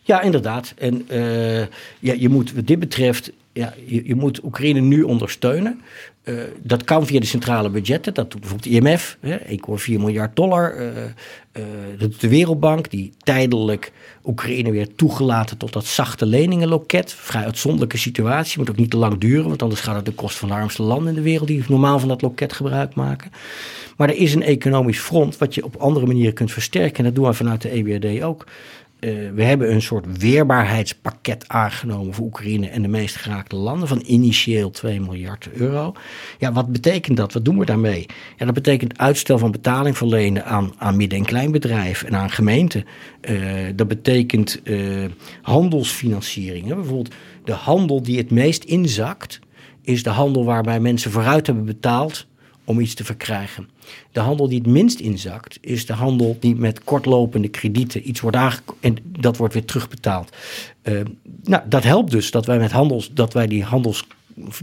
ja inderdaad. En eh, ja, je moet wat dit betreft, ja, je, moet Oekraïne nu ondersteunen. Eh, dat kan via de centrale budgetten. Dat doet bijvoorbeeld IMF, hè, 1,4 miljard dollar. eh, eh, dat de Wereldbank, die tijdelijk Oekraïne weer toegelaten tot dat zachte leningenloket. Vrij uitzonderlijke situatie, moet ook niet te lang duren, want anders gaat het de kost van de armste landen in de wereld die normaal van dat loket gebruik maken. Maar er is een economisch front wat je op andere manieren kunt versterken. En dat doen we vanuit de EBRD ook. Eh, we hebben een soort weerbaarheidspakket aangenomen voor Oekraïne en de meest geraakte landen van initieel 2 miljard euro. Ja, wat betekent dat? Wat doen we daarmee? Ja, dat betekent uitstel van betaling verlenen aan, aan midden- en kleinbedrijven en aan gemeenten. Eh, dat betekent eh, handelsfinanciering. Hè? Bijvoorbeeld de handel die het meest inzakt, is de handel waarbij mensen vooruit hebben betaald om iets te verkrijgen. De handel die het minst inzakt, is de handel die met kortlopende kredieten iets wordt aangekomen en dat wordt weer terugbetaald. Eh, nou, dat helpt dus dat wij met handels, dat wij die handels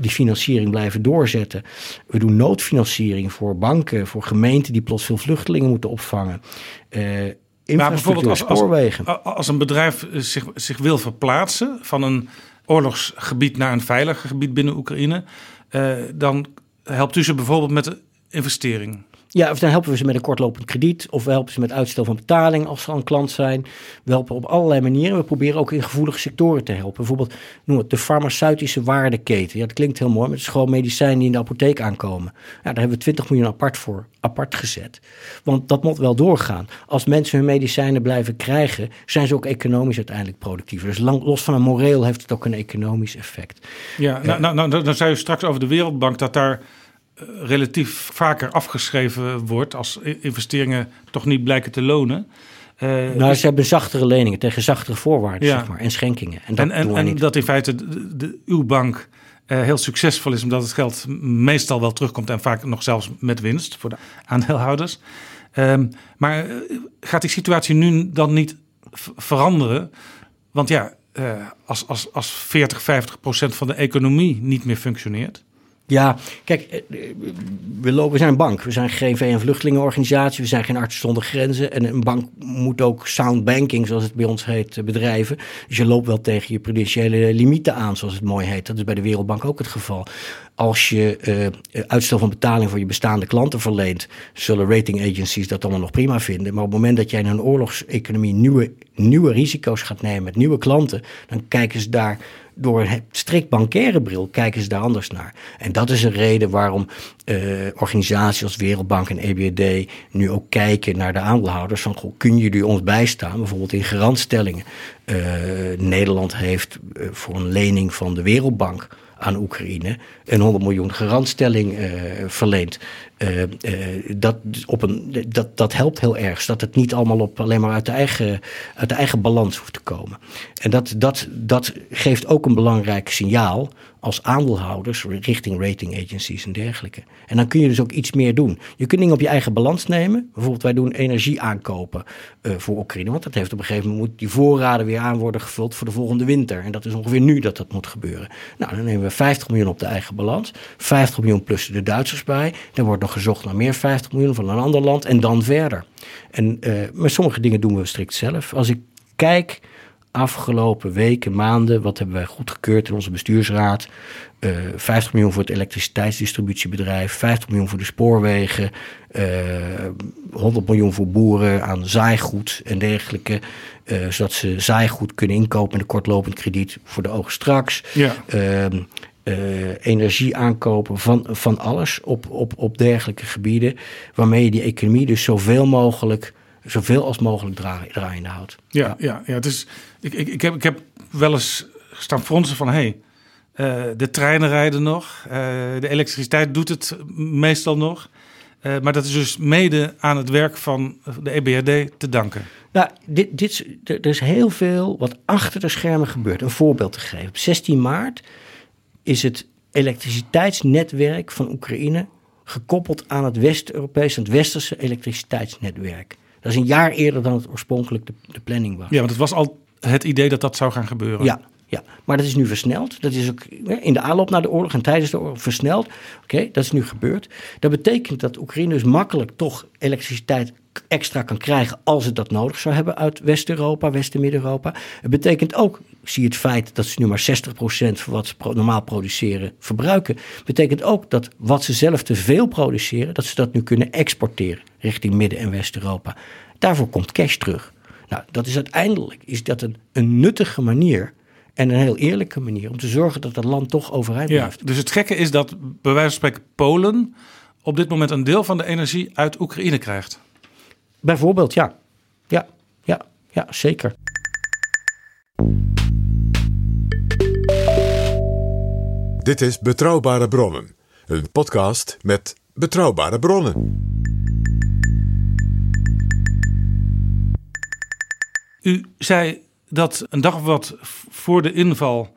die financiering blijven doorzetten. We doen noodfinanciering voor banken, voor gemeenten die plots veel vluchtelingen moeten opvangen. Eh infrastructuur, als, als, spoorwegen. als een bedrijf eh, zich, zich wil verplaatsen van een oorlogsgebied naar een veiliger gebied binnen Oekraïne, eh, dan helpt u ze bijvoorbeeld met de investering. Ja, of dan helpen we ze met een kortlopend krediet. Of we helpen ze met uitstel van betaling als ze al een klant zijn. We helpen op allerlei manieren. We proberen ook in gevoelige sectoren te helpen. Bijvoorbeeld noem het de farmaceutische waardeketen. Ja, dat klinkt heel mooi, maar het is gewoon medicijnen die in de apotheek aankomen. Ja, daar hebben we 20 miljoen apart voor apart gezet. Want dat moet wel doorgaan. Als mensen hun medicijnen blijven krijgen, zijn ze ook economisch uiteindelijk productiever. Dus lang, los van een moreel heeft het ook een economisch effect. Ja, nou, nou, nou, dan zei u straks over de Wereldbank dat daar eh, relatief vaker afgeschreven wordt als investeringen toch niet blijken te lonen. Eh, Nou, ze hebben zachtere leningen tegen zachtere voorwaarden, Ja. zeg maar, en schenkingen. En dat en en, niet. dat in feite de, de- uw bank eh, heel succesvol is, omdat het geld meestal wel terugkomt en vaak nog zelfs met winst voor de aandeelhouders. Ehm, maar eh, gaat die situatie nu dan niet veranderen? Want ja, als, als, als 40, 50 procent van de economie niet meer functioneert. Ja, kijk, eh, we, lopen, we zijn een bank. We zijn geen VN-vluchtelingenorganisatie. We zijn geen artsen zonder grenzen. En een bank moet ook sound banking, zoals het bij ons heet, eh, bedrijven. Dus je loopt wel tegen je prudentiële limieten aan, zoals het mooi heet. Dat is bij de Wereldbank ook het geval. Als je eh, uitstel van betaling voor je bestaande klanten verleent, zullen rating agencies dat allemaal nog prima vinden. Maar op het moment dat jij in een oorlogseconomie nieuwe, nieuwe risico's gaat nemen met nieuwe klanten, dan kijken ze daar door een strikt bankaire bril kijken ze daar anders naar. En dat is een reden waarom eh, organisaties als Wereldbank en EBRD nu ook kijken naar de aandeelhouders. Van, goh, kunnen jullie ons bijstaan, bijvoorbeeld in garantstellingen? Eh, Nederland heeft eh, voor een lening van de Wereldbank aan Oekraïne een 100 miljoen garantstelling verleend. Eh, eh, dat, op een, dat, dat helpt heel erg, zodat het niet allemaal op, alleen maar uit de, eigen, uit de eigen balans hoeft te komen. En dat, dat, dat geeft ook een belangrijk signaal als aandeelhouders richting rating agencies en dergelijke. En dan kun je dus ook iets meer doen. Je kunt dingen op je eigen balans nemen. Bijvoorbeeld wij doen energie aankopen uh, voor Oekraïne. Want dat heeft op een gegeven moment die voorraden weer aan worden gevuld voor de volgende winter. En dat is ongeveer nu dat dat moet gebeuren. Nou, dan nemen we 50 miljoen op de eigen balans. 50 miljoen plus de Duitsers bij. Dan wordt nog gezocht naar meer 50 miljoen van een ander land. En dan verder. En uh, maar sommige dingen doen we strikt zelf. Als ik kijk afgelopen weken, maanden, wat hebben wij goedgekeurd in onze bestuursraad? Uh, 50 miljoen voor het elektriciteitsdistributiebedrijf, 50 miljoen voor de spoorwegen, uh, 100 miljoen voor boeren aan zaaigoed en dergelijke. Uh, zodat ze zaaigoed kunnen inkopen met een kortlopend krediet voor de oogst straks. Ja. Uh, energie aankopen van, van alles op, op, op dergelijke gebieden. Waarmee je die economie dus zoveel mogelijk zoveel als mogelijk draai, draaiende houdt. Ja, ja, ja het is, ik, ik, ik, heb, ik heb wel eens staan fronsen van... Hey, Eh, de treinen rijden nog. Eh, de elektriciteit doet het meestal nog. Eh, maar dat is dus mede aan het werk van de EBRD te danken. Nou, dit, dit, er er is heel veel wat achter de schermen gebeurt. Een voorbeeld te geven. Op 16 maart is het elektriciteitsnetwerk van Oekraïne gekoppeld aan het West-Europese, het Westerse elektriciteitsnetwerk. Dat is een jaar eerder dan het oorspronkelijk de, de planning was. Ja, want het was al het idee dat dat zou gaan gebeuren. Ja, ja, maar dat is nu versneld. Dat is ook in de aanloop naar de oorlog en tijdens de oorlog versneld. Oké, dat is nu gebeurd. Dat betekent dat Oekraïne dus makkelijk toch elektriciteit extra kan krijgen als het dat nodig zou hebben uit West-Europa, West- en Midden-Europa. Het betekent ook, zie het feit dat ze nu maar 60% van wat ze pro- normaal produceren verbruiken, betekent ook dat wat ze zelf te veel produceren, dat ze dat nu kunnen exporteren richting Midden- en West-Europa. Daarvoor komt cash terug. Nou, dat is uiteindelijk is dat een, een nuttige manier en een heel eerlijke manier om te zorgen dat dat land toch overeind Ja, blijft. dus het gekke is dat bij wijze van spreken Polen op dit moment een deel van de energie uit Oekraïne krijgt. Bijvoorbeeld, ja. Ja, ja, ja, zeker. Dit is Betrouwbare Bronnen, een podcast met betrouwbare bronnen. U zei dat een dag of wat voor de inval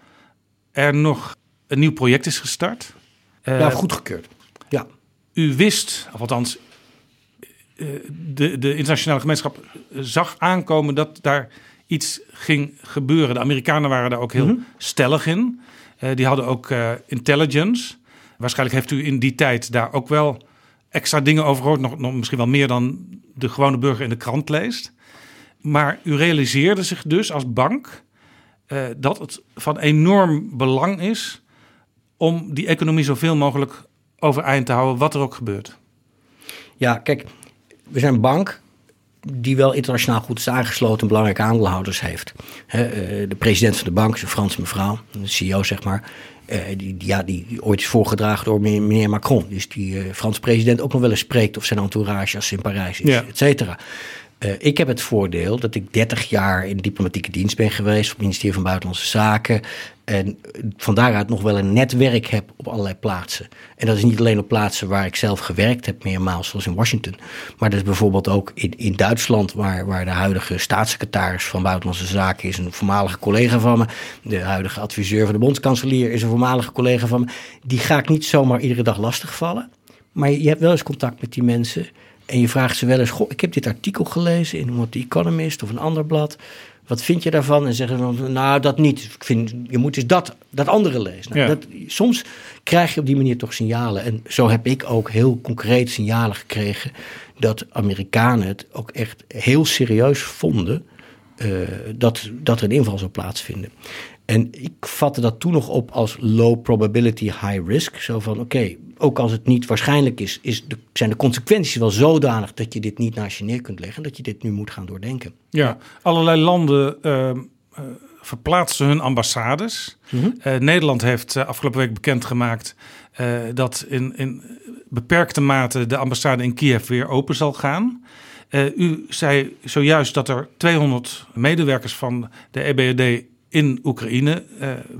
er nog een nieuw project is gestart. Eh, ja, goedgekeurd. Ja, U wist, of althans, eh, de, de internationale gemeenschap zag aankomen dat daar iets ging gebeuren. De Amerikanen waren daar ook heel stellig in. Eh, die hadden ook eh, intelligence. Waarschijnlijk heeft u in die tijd daar ook wel extra dingen over gehoord. Nog, nog misschien wel meer dan de gewone burger in de krant leest. Maar u realiseerde zich dus als bank eh, dat het van enorm belang is om die economie zoveel mogelijk overeind te houden, wat er ook gebeurt. ja, kijk, we zijn bank die wel internationaal goed is aangesloten en belangrijke aandeelhouders heeft. Eh, de president van de bank is een Franse mevrouw, de CEO zeg maar. eh, die, ja, die, ooit is voorgedragen door meneer, Macron. Dus die eh Franse president ook nog wel eens spreekt of zijn entourage als ze in Parijs is, Ja. et cetera. Ik heb het voordeel dat ik 30 jaar in de diplomatieke dienst ben geweest, op het ministerie van Buitenlandse Zaken. En van daaruit nog wel een netwerk heb op allerlei plaatsen. En dat is niet alleen op plaatsen waar ik zelf gewerkt heb, meermaals, zoals in Washington. Maar dat is bijvoorbeeld ook in, in Duitsland, waar, waar de huidige staatssecretaris van Buitenlandse Zaken is een voormalige collega van me. De huidige adviseur van de bondskanselier is een voormalige collega van me. Die ga ik niet zomaar iedere dag lastigvallen. Maar je hebt wel eens contact met die mensen. En je vraagt ze wel eens: Goh, ik heb dit artikel gelezen in The Economist of een ander blad. Wat vind je daarvan? En zeggen ze dan: Nou, dat niet. Ik vind, je moet eens dat, dat andere lezen. Nou, Ja. dat, soms krijg je op die manier toch signalen. En zo heb ik ook heel concreet signalen gekregen. dat Amerikanen het ook echt heel serieus vonden. eh, dat, dat er een inval zou plaatsvinden. En ik vatte dat toen nog op als low probability, high risk. Zo van, oké, ook als het niet waarschijnlijk is, is de, zijn de consequenties wel zodanig dat je dit niet naast je neer kunt leggen. Dat je dit nu moet gaan doordenken. Ja, allerlei landen eh, verplaatsen hun ambassades. Eh, Nederland heeft afgelopen week bekendgemaakt dat in, in beperkte mate de ambassade in Kiev weer open zal gaan. U zei zojuist dat er 200 medewerkers van de EBRD in Oekraïne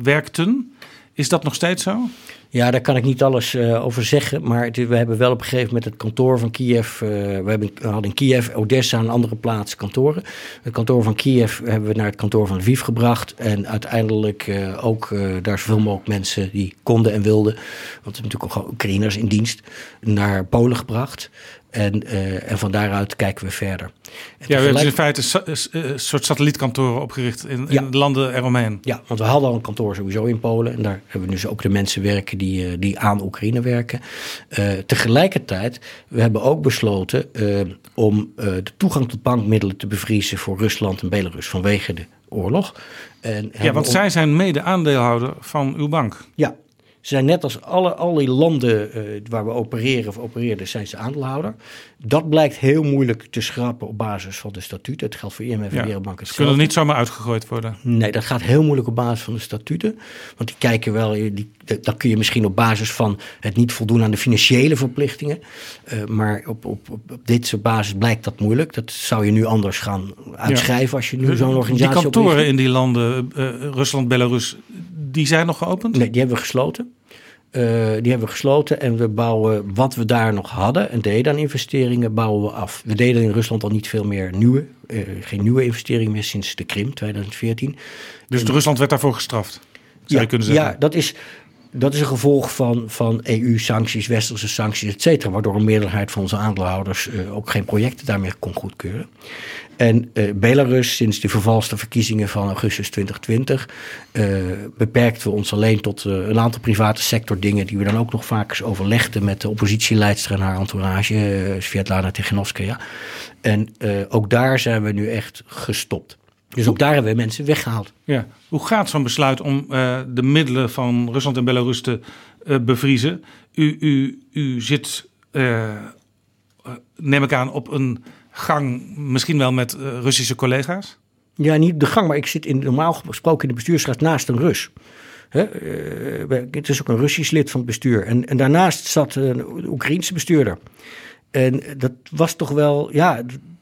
werkten. Is dat nog steeds zo? Ja, daar kan ik niet alles eh, over zeggen. Maar we hebben wel op een gegeven moment het kantoor van Kiev. eh, we, hebben, we hadden in Kiev, Odessa en andere plaatsen kantoren. Het kantoor van Kiev hebben we naar het kantoor van Lviv gebracht. En uiteindelijk eh, ook daar zoveel mogelijk mensen die konden en wilden. Want er zijn natuurlijk ook Oekraïners in dienst. Naar Polen gebracht. En, eh, en van daaruit kijken we verder. En Ja, we hebben dus in feite eh, een soort satellietkantoren opgericht in, Ja. in de landen eromheen. Ja, want we hadden al een kantoor sowieso in Polen. En daar hebben we dus ook de mensen werken die, eh, die aan Oekraïne werken. Eh, tegelijkertijd, we hebben ook besloten om de toegang tot bankmiddelen te bevriezen voor Rusland en Belarus vanwege de oorlog. En Ja, want zij zijn mede-aandeelhouder van uw bank. Ja, zijn net als alle, al die landen eh, waar we opereren of opereerden, zijn ze aandeelhouder. Dat blijkt heel moeilijk te schrappen op basis van de statuten. Het geldt voor IMF en Ja. Wereldbank. Ze kunnen er niet zomaar uitgegooid worden. Nee, dat gaat heel moeilijk op basis van de statuten. Want die kijken wel, die, dan kun je misschien op basis van het niet voldoen aan de financiële verplichtingen. Eh, maar op, op, op, op dit soort basis blijkt dat moeilijk. Dat zou je nu anders gaan uitschrijven als je nu zo'n organisatie Die kantoren opricht. in die landen, eh, Rusland, Belarus, die zijn nog geopend? Nee, die hebben we gesloten. Uh, die hebben we gesloten en we bouwen wat we daar nog hadden en deden aan investeringen, bouwen we af. We deden in Rusland al niet veel meer nieuwe, uh, geen nieuwe investeringen meer sinds de Krim 2014. Dus Rusland werd daarvoor gestraft, zou ja, je kunnen zeggen? Ja, dat is, dat is een gevolg van, van EU-sancties, westerse sancties, et cetera. Waardoor een meerderheid van onze aandeelhouders uh, ook geen projecten daarmee kon goedkeuren. En uh, Belarus, sinds de vervalste verkiezingen van augustus 2020, uh, beperkten we ons alleen tot een aantal private sector dingen die we dan ook nog vaak eens overlegden met de oppositieleidster en haar entourage, Svetlana Tiganovskaya. En ook daar zijn we nu echt gestopt. Dus ook daar hebben we mensen weggehaald. Ja. Hoe gaat zo'n besluit om uh, de middelen van Rusland en Belarus te uh, bevriezen? U, u, u zit, uh, neem ik aan, op een gang, misschien wel met Russische collega's? Ja, niet de gang, maar ik zit in, normaal gesproken in de bestuursraad naast een Rus. Hè? het is ook een Russisch lid van het bestuur. En, en daarnaast zat een Oekraïense bestuurder. En dat was toch wel, ja,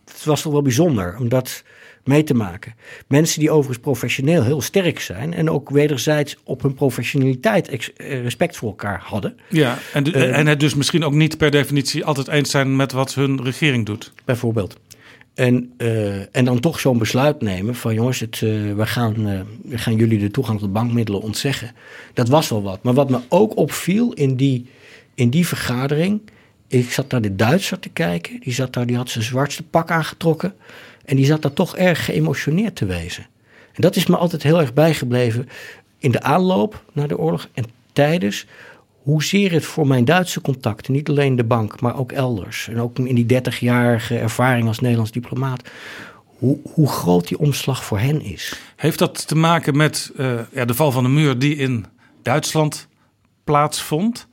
het was toch wel bijzonder. Omdat mee te maken. Mensen die overigens professioneel heel sterk zijn en ook wederzijds op hun professionaliteit respect voor elkaar hadden. Ja, en, de, uh, en het dus misschien ook niet per definitie altijd eens zijn met wat hun regering doet. Bijvoorbeeld. En, uh, en dan toch zo'n besluit nemen van jongens, het, uh, we, gaan, uh, we gaan jullie de toegang tot bankmiddelen ontzeggen. Dat was wel wat. Maar wat me ook opviel in die, in die vergadering, ik zat naar de Duitser te kijken. Die, zat daar, die had zijn zwartste pak aangetrokken. En die zat daar toch erg geëmotioneerd te wezen. En dat is me altijd heel erg bijgebleven in de aanloop naar de oorlog en tijdens. Hoezeer het voor mijn Duitse contacten, niet alleen de bank, maar ook elders. En ook in die 30-jarige ervaring als Nederlands diplomaat. Hoe, hoe, groot die omslag voor hen is. Heeft dat te maken met uh, ja, de val van de muur die in Duitsland plaatsvond?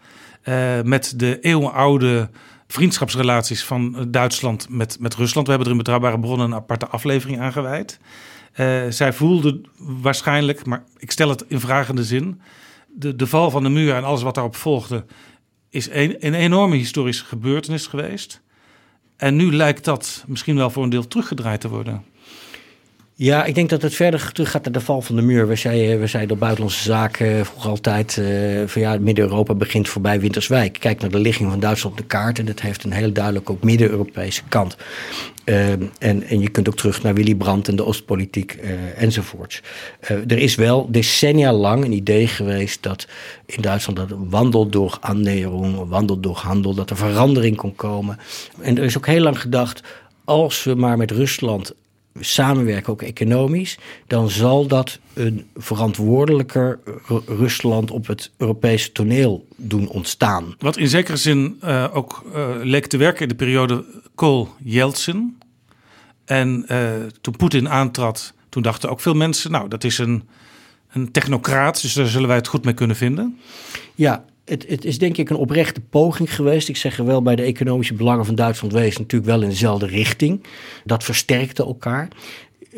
Uh, met de eeuwenoude vriendschapsrelaties van Duitsland met, met Rusland. We hebben er in Betrouwbare Bronnen een aparte aflevering aan gewijd. Uh, zij voelde waarschijnlijk, maar ik stel het in vragende zin... De, de val van de muur en alles wat daarop volgde... is een, een enorme historische gebeurtenis geweest. En nu lijkt dat misschien wel voor een deel teruggedraaid te worden. Ja, ik denk dat het verder terug gaat naar de val van de muur. We zeiden, we zeiden op buitenlandse zaken vroeger altijd uh, van ja, Midden-Europa begint voorbij Winterswijk. Kijk naar de ligging van Duitsland op de kaart en dat heeft een heel duidelijk ook Midden-Europese kant. Uh, en, en je kunt ook terug naar Willy Brandt en de Oostpolitiek uh, enzovoorts. er is wel decennia lang een idee geweest dat in Duitsland dat wandel door annäherung, wandel door handel, dat er verandering kon komen. En er is ook heel lang gedacht, als we maar met Rusland samenwerken, ook economisch, dan zal dat een verantwoordelijker Rusland op het Europese toneel doen ontstaan. Wat in zekere zin uh, ook uh, leek te werken in de periode Kool-Yeltsin. En uh, toen Poetin aantrad, toen dachten ook veel mensen, nou dat is een, een technocraat, dus daar zullen wij het goed mee kunnen vinden. Ja, het, het, is denk ik een oprechte poging geweest. Ik zeg er wel bij de economische belangen van Duitsland wees natuurlijk wel in dezelfde richting. Dat versterkte elkaar.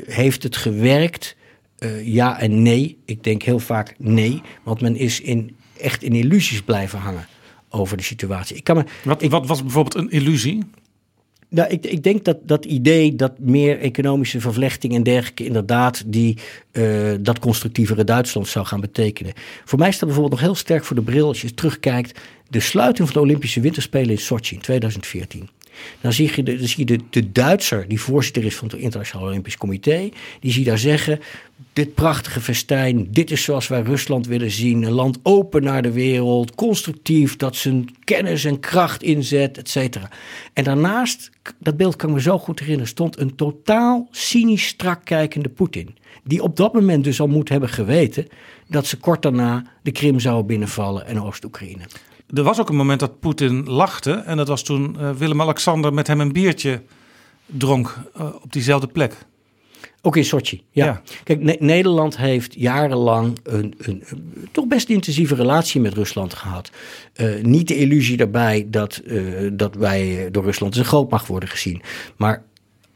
Heeft het gewerkt? Uh, ja en nee. Ik denk heel vaak nee, want men is in, echt in illusies blijven hangen over de situatie. Ik kan me, wat, ik, wat was bijvoorbeeld een illusie? Nou, ik, ik, denk dat dat idee dat meer economische vervlechting en dergelijke inderdaad die, uh, dat constructievere Duitsland zou gaan betekenen. Voor mij staat bijvoorbeeld nog heel sterk voor de bril als je terugkijkt de sluiting van de Olympische Winterspelen in Sochi in 2014. Dan zie je, de, zie de, de Duitser, die voorzitter is van het Internationaal Olympisch Comité, die zie daar zeggen: Dit prachtige festijn, dit is zoals wij Rusland willen zien. Een land open naar de wereld, constructief, dat zijn kennis en kracht inzet, et cetera. En daarnaast, dat beeld kan ik me zo goed herinneren, stond een totaal cynisch strak kijkende Poetin. Die op dat moment dus al moet hebben geweten dat ze kort daarna de Krim zouden binnenvallen en Oost-Oekraïne. Er was ook een moment dat Poetin lachte. En dat was toen uh, Willem-Alexander met hem een biertje dronk uh, op diezelfde plek. Ook in Sochi, ja. ja. Kijk, ne Nederland heeft jarenlang een, een, een, toch best intensieve relatie met Rusland gehad. Uh, niet de illusie daarbij dat, dat wij door Rusland als een grootmacht worden gezien. Maar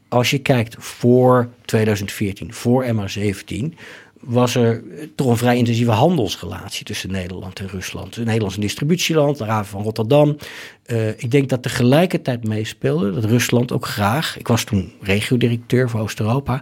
als je kijkt voor 2014, voor MH17, was er toch een vrij intensieve handelsrelatie tussen Nederland en Rusland. Nederland is een distributieland, de haven van Rotterdam. Eh, ik denk dat tegelijkertijd meespeelde dat Rusland ook graag, ik was toen regiodirecteur voor Oost-Europa,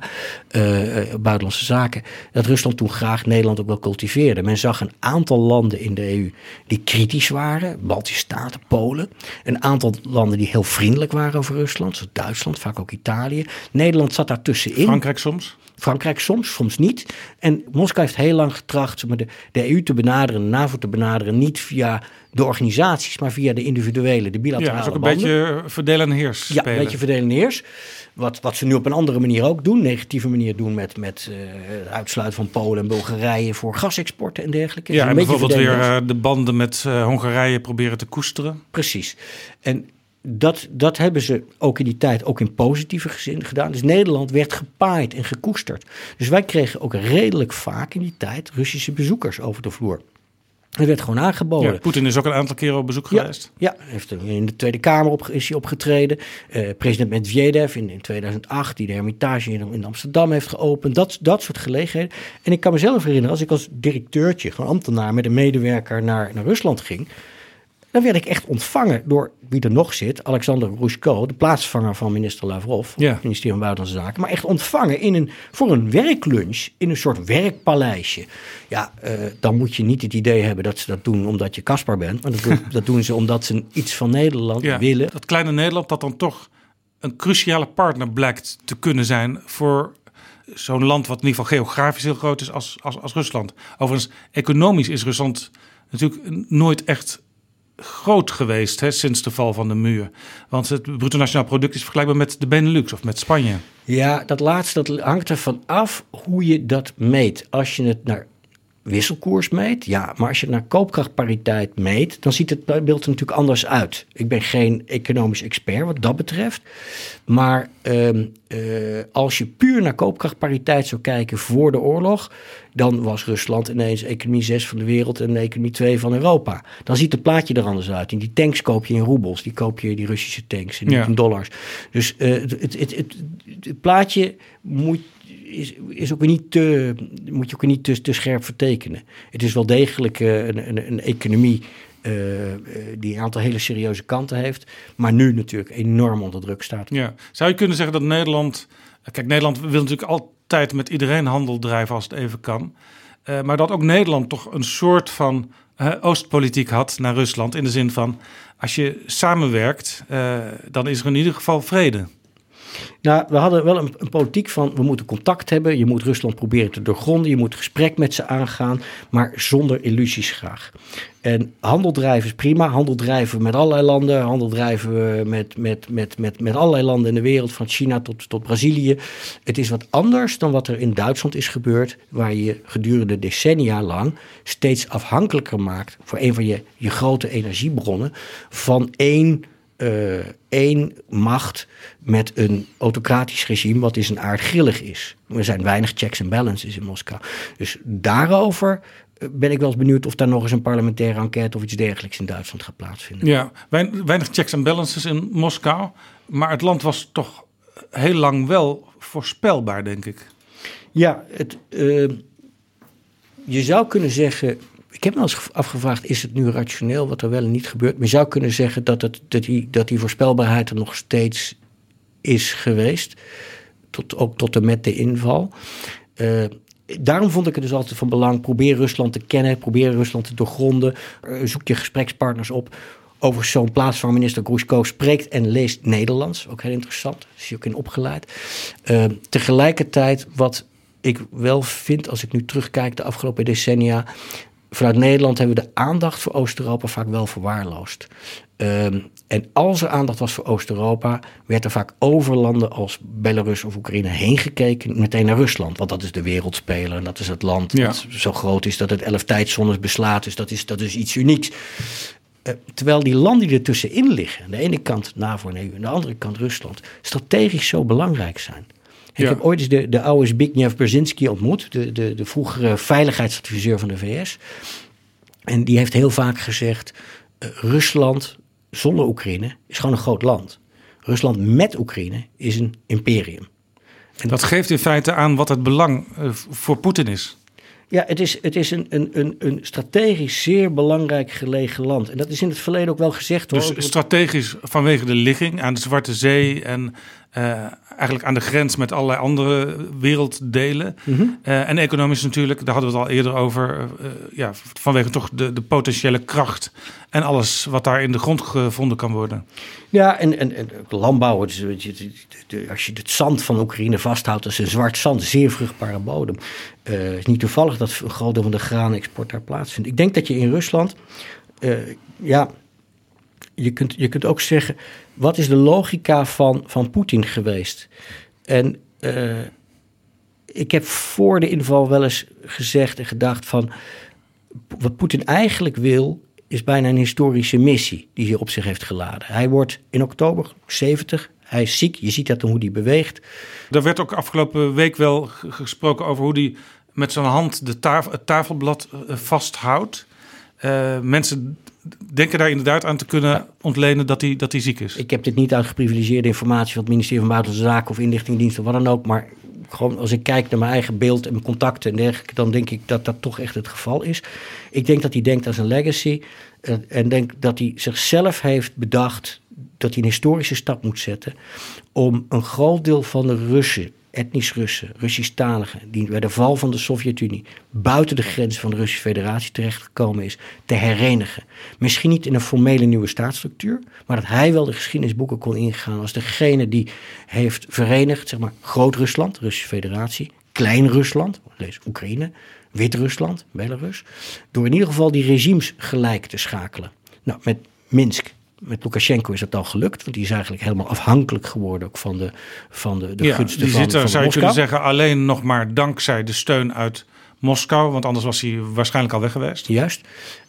uh, buitenlandse zaken, dat Rusland toen graag Nederland ook wel cultiveerde. Men zag een aantal landen in de EU die kritisch waren, Baltische Staten, Polen, een aantal landen die heel vriendelijk waren over Rusland, zoals Duitsland, vaak ook Italië. Nederland zat daartussenin. Frankrijk soms? Frankrijk soms, soms niet. En Moskou heeft heel lang getracht de, de EU te benaderen, de NAVO te benaderen, niet via de organisaties, maar via de individuele, de bilaterale Ja, dat is ook een beetje verdelen en heers Ja, een beetje verdelen en heers. Wat, wat ze nu op een andere manier ook doen, negatieve manier doen met, met uh, het uitsluiten van Polen en Bulgarije voor gasexporten en dergelijke. Ja, en bijvoorbeeld weer uh, de banden met uh, Hongarije proberen te koesteren. Precies. En dat, dat hebben ze ook in die tijd ook in positieve gezin gedaan. Dus Nederland werd gepaaid en gekoesterd. Dus wij kregen ook redelijk vaak in die tijd Russische bezoekers over de vloer. Dat werd gewoon aangeboden. Ja, Poetin is ook een aantal keren op bezoek ja, geweest. Ja, heeft in de Tweede Kamer op, is hij opgetreden. Uh, president Medvedev in, in 2008, die de Hermitage in, in, Amsterdam heeft geopend. Dat, dat soort gelegenheden. En ik kan mezelf herinneren, als ik als directeurtje, gewoon ambtenaar met een medewerker naar, naar Rusland ging. Dan werd ik echt ontvangen door wie er nog zit, Alexander Grushko, de plaatsvanger van minister Lavrov, ja. het ministerie van Buitenlandse Zaken. Maar echt ontvangen in een, voor een werklunch in een soort werkpaleisje. Ja, uh, dan moet je niet het idee hebben dat ze dat doen omdat je Caspar bent. Maar dat doen, dat doen ze omdat ze iets van Nederland ja, willen. Dat kleine Nederland dat dan toch een cruciale partner blijkt te kunnen zijn voor zo'n land wat in ieder geval geografisch heel groot is als, als, als Rusland. Overigens, economisch is Rusland natuurlijk nooit echt groot geweest hè, sinds de val van de muur. Want het bruto nationaal product is vergelijkbaar met de Benelux of met Spanje. Ja, dat laatste dat hangt ervan af hoe je dat meet. Als je het naar wisselkoers meet, ja. Maar als je naar koopkrachtpariteit meet, dan ziet het beeld er natuurlijk anders uit. Ik ben geen economisch expert wat dat betreft. Maar uh, uh, als je puur naar koopkrachtpariteit zou kijken voor de oorlog, dan was Rusland ineens economie 6 van de wereld en economie 2 van Europa. Dan ziet het plaatje er anders uit. En die tanks koop je in roebels, die koop je die Russische tanks en niet Ja. in dollars. Dus uh, het, het, het, het plaatje moet is, is ook weer niet te, moet je ook niet te, te scherp vertekenen. Het is wel degelijk uh, een, een, een economie uh, uh, die een aantal hele serieuze kanten heeft, maar nu natuurlijk enorm onder druk staat. Ja. Zou je kunnen zeggen dat Nederland... Kijk, Nederland wil natuurlijk altijd met iedereen handel drijven als het even kan. Maar dat ook Nederland toch een soort van oostpolitiek had naar Rusland. In de zin van, als je samenwerkt, dan is er in ieder geval vrede. Nou, we hadden wel een, een, politiek van we moeten contact hebben. Je moet Rusland proberen te doorgronden. Je moet gesprek met ze aangaan, maar zonder illusies graag. En handel drijven is prima. Handel drijven met allerlei landen. Handel drijven met, met, met, met, met allerlei landen in de wereld, van China tot, tot Brazilië. Het is wat anders dan wat er in Duitsland is gebeurd, waar je gedurende decennia lang steeds afhankelijker maakt voor een van je, je grote energiebronnen van één uh, één macht met een autocratisch regime wat is een aardgrillig is. Er zijn weinig checks en balances in Moskou. Dus daarover uh, ben ik wel eens benieuwd of daar nog eens een parlementaire enquête of iets dergelijks in Duitsland gaat plaatsvinden. Ja, weinig checks en balances in Moskou. Maar het land was toch heel lang wel voorspelbaar, denk ik. Ja, het, uh, je zou kunnen zeggen ik heb me eens afgevraagd, is het nu rationeel wat er wel en niet gebeurt? Maar je zou kunnen zeggen dat, het, dat, die, dat die voorspelbaarheid er nog steeds is geweest. Tot, ook tot en met de inval. Uh, daarom vond ik het dus altijd van belang. Probeer Rusland te kennen, probeer Rusland te doorgronden. Uh, zoek je gesprekspartners op. Over zo'n plaats van minister Grushko spreekt en leest Nederlands. Ook heel interessant. Is hij ook in opgeleid. Uh, tegelijkertijd, wat ik wel vind als ik nu terugkijk de afgelopen decennia vanuit Nederland hebben we de aandacht voor Oost-Europa vaak wel verwaarloosd. Um, en als er aandacht was voor Oost-Europa, werd er vaak over landen als Belarus of Oekraïne heen gekeken, meteen naar Rusland. Want dat is de wereldspeler en dat is het land Ja. dat zo groot is dat het elf tijdzones beslaat. Dus dat is, dat is iets unieks. Uh, terwijl die landen die er tussenin liggen, aan de ene kant NAVO en EU, aan de andere kant Rusland, strategisch zo belangrijk zijn. Ik heb ooit eens de, de oude Zbigniew Brzezinski ontmoet, de, de, de vroegere veiligheidsadviseur van de VS. En die heeft heel vaak gezegd: uh, Rusland zonder Oekraïne is gewoon een groot land. Rusland met Oekraïne is een imperium. Dat geeft in feite aan wat het belang uh, voor Poetin is. Ja, het is, het is een, een, een, een strategisch zeer belangrijk gelegen land. En dat is in het verleden ook wel gezegd. Dus hoor. strategisch vanwege de ligging aan de Zwarte Zee en eh, eigenlijk aan de grens met allerlei andere werelddelen. Mhm. Eh, en economisch natuurlijk, daar hadden we het al eerder over. eh, ja, vanwege toch de, de potentiële kracht en alles wat daar in de grond gevonden kan worden. Ja, en, en, en landbouw, het als je het zand van Oekraïne vasthoudt, dat is een zwart zand, zeer vruchtbare bodem. Het is niet toevallig dat een groot deel van de graanexport daar plaatsvindt. Ik denk dat je in Rusland, ja, je kunt, je kunt ook zeggen, wat is de logica van, van Poetin geweest? En eh, ik heb voor de inval wel eens gezegd en gedacht van, wat Poetin eigenlijk wil, is bijna een historische missie die hij op zich heeft geladen. Hij wordt in oktober 70, hij is ziek, je ziet dat hoe hij beweegt. Er werd ook afgelopen week wel gesproken over hoe hij met zijn hand de het tafelblad eh, vasthoudt. Eh, mensen denken daar inderdaad aan te kunnen ontlenen dat hij, dat hij ziek is. Ik heb dit niet uit geprivilegeerde informatie van het ministerie van Buitenlandse Zaken of Inlichtingendienst of wat dan ook, maar gewoon als ik kijk naar mijn eigen beeld en mijn contacten en dergelijke, dan denk ik dat dat toch echt het geval is. Ik denk dat hij denkt aan zijn legacy eh, en denk dat hij zichzelf heeft bedacht dat hij een historische stap moet zetten om een groot deel van de Russen, etnisch Russen, Russisch-taligen, die bij de val van de Sovjet-Unie buiten de grenzen van de Russische Federatie terechtgekomen is, te herenigen. Misschien niet in een formele nieuwe staatsstructuur, maar dat hij wel de geschiedenisboeken kon ingaan als degene die heeft verenigd, zeg maar, Groot-Rusland, Russische Federatie, Klein-Rusland, lees Oekraïne, Wit-Rusland, Belarus, door in ieder geval die regimes gelijk te schakelen. Nou, met Minsk met Lukashenko is dat al gelukt, want die is eigenlijk helemaal afhankelijk geworden ook van de, van de, de ja, gunsten die van, zit er, zou je kunnen zeggen, alleen nog maar dankzij de steun uit Moskou. Want anders was hij waarschijnlijk al weg geweest. Juist.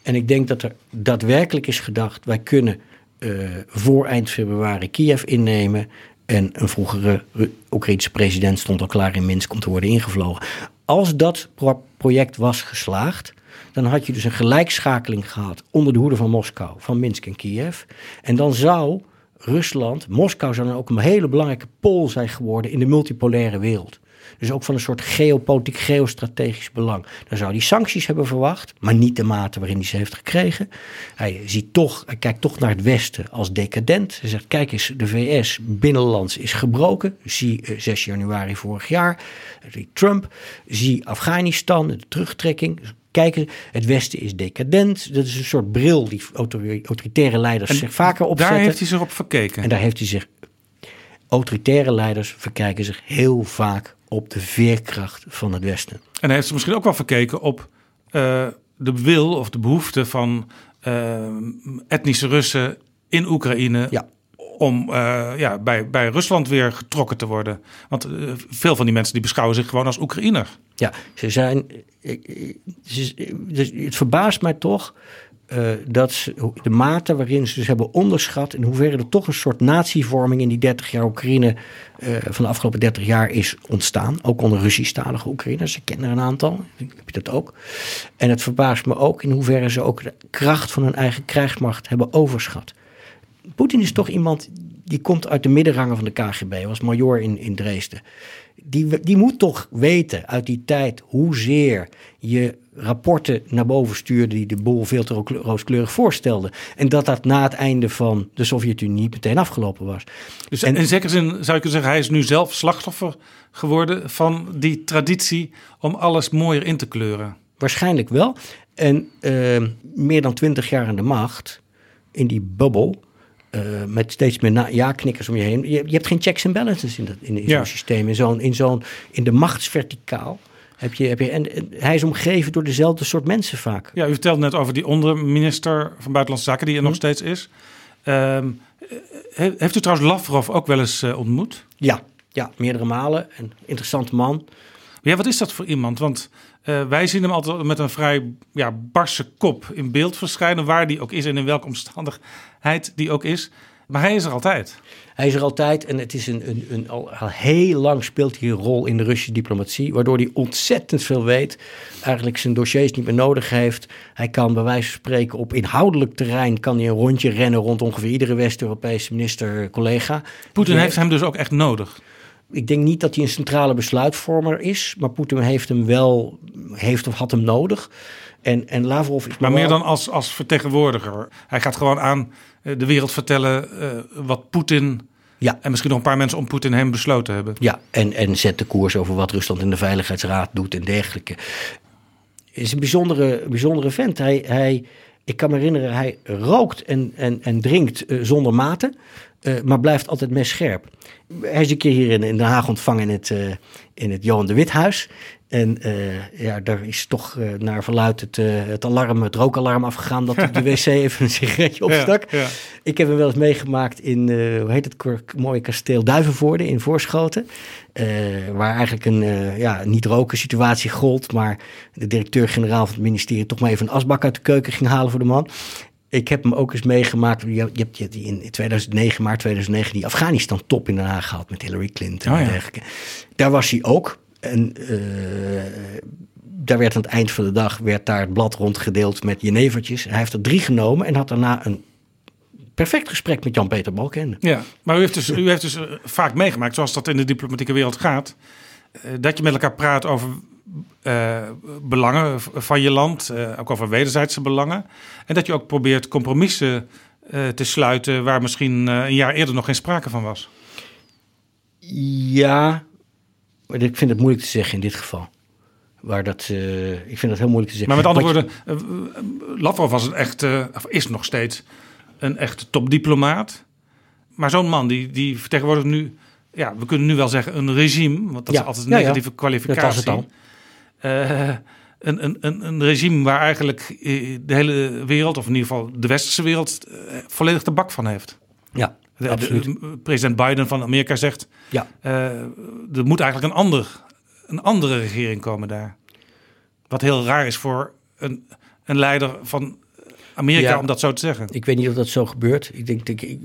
En ik denk dat er daadwerkelijk is gedacht, wij kunnen eh, voor eind februari Kiev innemen. En een vroegere Oekraïnse president stond al klaar in Minsk om te worden ingevlogen. Als dat pro- project was geslaagd, dan had je dus een gelijkschakeling gehad onder de hoede van Moskou, van Minsk en Kiev. En dan zou Rusland, Moskou zou dan ook een hele belangrijke pool zijn geworden in de multipolaire wereld. Dus ook van een soort geopolitiek, geostrategisch belang. Dan zou hij sancties hebben verwacht, maar niet de mate waarin hij ze heeft gekregen. Hij, ziet toch, hij kijkt toch naar het Westen als decadent. Hij zegt, kijk eens, de VS binnenlands is gebroken. Zie eh, 6 januari vorig jaar, zie Trump. Zie Afghanistan, de terugtrekking. Kijken, het Westen is decadent. Dat is een soort bril die autori- autoritaire leiders zich vaker opzetten. Daar heeft hij zich op verkeken. En daar heeft hij zich. Autoritaire leiders verkijken zich heel vaak op de veerkracht van het Westen. En hij heeft zich misschien ook wel verkeken op eh, de wil of de behoefte van eh, etnische Russen in Oekraïne. Ja. Om eh, ja, bij, bij Rusland weer getrokken te worden. Want eh, veel van die mensen die beschouwen zich gewoon als Oekraïner. Ja, ze zijn. ze- dus Het verbaast mij toch eh, dat ze, de mate waarin ze dus hebben onderschat. in hoeverre er toch een soort natievorming in die 30 jaar Oekraïne. van de afgelopen 30 jaar is ontstaan. Ook onder Russisch-talige Oekraïners. Ik ken er een aantal. Heb je dat ook? En het verbaast me ook in hoeverre ze ook de kracht van hun eigen krijgsmacht hebben overschat. Poetin is toch iemand die komt uit de middenrangen van de KGB, was major in, in Dresden. Die, die moet toch weten uit die tijd hoezeer je rapporten naar boven stuurde die de boel veel te ro- rooskleurig voorstelden. En dat dat na het einde van de Sovjet-Unie meteen afgelopen was. Dus En- in zekere zin zou je kunnen zeggen, hij is nu zelf slachtoffer geworden van die traditie om alles mooier in te kleuren. Waarschijnlijk wel. En eh, meer dan twintig jaar aan de macht, in die bubbel, eh, met steeds meer ja-knikkers om je heen. Je, je hebt geen checks en balances in, dat, in, in zo'n Ja. systeem. In, zo'n, in, zo'n, in de machtsverticaal heb je... Heb je en, en hij is omgeven door dezelfde soort mensen vaak. Ja, u vertelde net over die onderminister van Buitenlandse Zaken die er nog steeds is. Ehm, he- heeft u trouwens Lavrov ook wel eens eh, ontmoet? Ja, ja, meerdere malen. Een interessant man. Ja, wat is dat voor iemand? Want eh, wij zien hem altijd met een vrij ja, barse kop in beeld verschijnen, waar die ook is en in welke die ook is. Maar hij is er altijd. Hij is er altijd en het is een, een, een, al, al heel lang speelt hij een rol in de Russische diplomatie, waardoor hij ontzettend veel weet. Eigenlijk zijn dossiers niet meer nodig heeft. Hij kan bij wijze van spreken op inhoudelijk terrein kan hij een rondje rennen rond ongeveer iedere West-Europese minister-collega. Poetin heeft hem dus ook echt nodig. Ik denk niet dat hij een centrale besluitvormer is, maar Poetin heeft hem wel heeft of had hem nodig. En, en Lavrov is Maar meer dan als, als vertegenwoordiger. Hij gaat gewoon aan de wereld vertellen eh, wat Poetin Ja. en misschien nog een paar mensen om Poetin heen besloten hebben. Ja, en, en zet de koers over wat Rusland in de Veiligheidsraad doet en dergelijke. Is een bijzondere, bijzondere vent. Hij, hij, ik kan me herinneren, hij rookt en, en, en drinkt eh, zonder mate, eh, maar blijft altijd messcherp. Hij is een keer hier in, in Den Haag ontvangen in het, eh, in het Johan de Withuis. En eh, ja, daar is toch eh, naar verluid het, eh, het alarm, het rookalarm afgegaan dat op de wc even een sigaretje opstak. Ja, ja. Ik heb hem wel eens meegemaakt in, hoe heet het mooie kasteel Duivenvoorde in Voorschoten. waar eigenlijk een ja, niet-roken situatie gold. Maar de directeur-generaal van het ministerie toch maar even een asbak uit de keuken ging halen voor de man. Ik heb hem ook eens meegemaakt. Je, hebt je hebt in 2009, maart 2009, die Afghanistan-top in Den Haag gehad met Hillary Clinton Oh en ja. dergelijke. Daar was hij ook. En eh, daar werd aan het eind van de dag werd daar het blad rondgedeeld met jenevertjes. Hij heeft er drie genomen en had daarna een perfect gesprek met Jan-Peter Balkenende. Ja, maar u heeft dus, u heeft dus eh, vaak meegemaakt, zoals dat in de diplomatieke wereld gaat, eh, dat je met elkaar praat over belangen van je land, eh, ook over wederzijdse belangen. En dat je ook probeert compromissen te sluiten waar misschien een jaar eerder nog geen sprake van was. Ja, maar ik vind het moeilijk te zeggen in dit geval. Waar dat, eh, ik vind het heel moeilijk te zeggen. Maar met andere woorden, eh, Lavrov was een echte, of is nog steeds een echte topdiplomaat. Maar zo'n man die, die vertegenwoordigt nu, ja, we kunnen nu wel zeggen een regime, want dat Ja, is altijd een ja, ja. negatieve kwalificatie. Dat was het al. Eh, een, een, een, een regime waar eigenlijk de hele wereld, of in ieder geval de westerse wereld, volledig de bak van heeft. Ja, De- absoluut. de- president Biden van Amerika zegt, Ja. eh, er moet eigenlijk een, ander, een andere regering komen daar. Wat heel raar is voor een, een leider van Amerika Ja. om dat zo te zeggen. Ik weet niet of dat zo gebeurt. Ik denk, dat ik-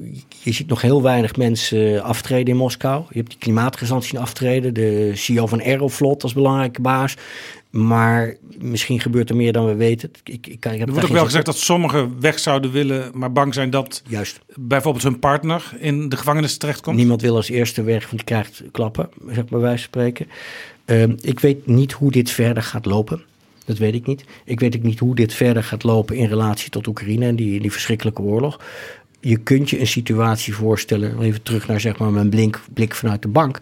je ziet nog heel weinig mensen eh, aftreden in Moskou. Je hebt die klimaatgezant zien aftreden. De CEO van Aeroflot als belangrijke baas. Maar misschien gebeurt er meer dan we weten. Ik, ik, ik, kan- ik heb Er wordt ook wel gezegd dat sommigen weg zouden willen, maar bang zijn dat Juist. bijvoorbeeld hun partner in de gevangenis terechtkomt. Niemand wil als eerste weg, want die krijgt klappen, zeg maar van spreken. Ehm, ik weet niet hoe dit verder gaat lopen. Dat weet ik niet. Ik weet ook niet hoe dit verder gaat lopen in relatie tot Oekraïne en die, die verschrikkelijke oorlog. Je kunt je een situatie voorstellen, even terug naar zeg maar mijn blik vanuit de bank.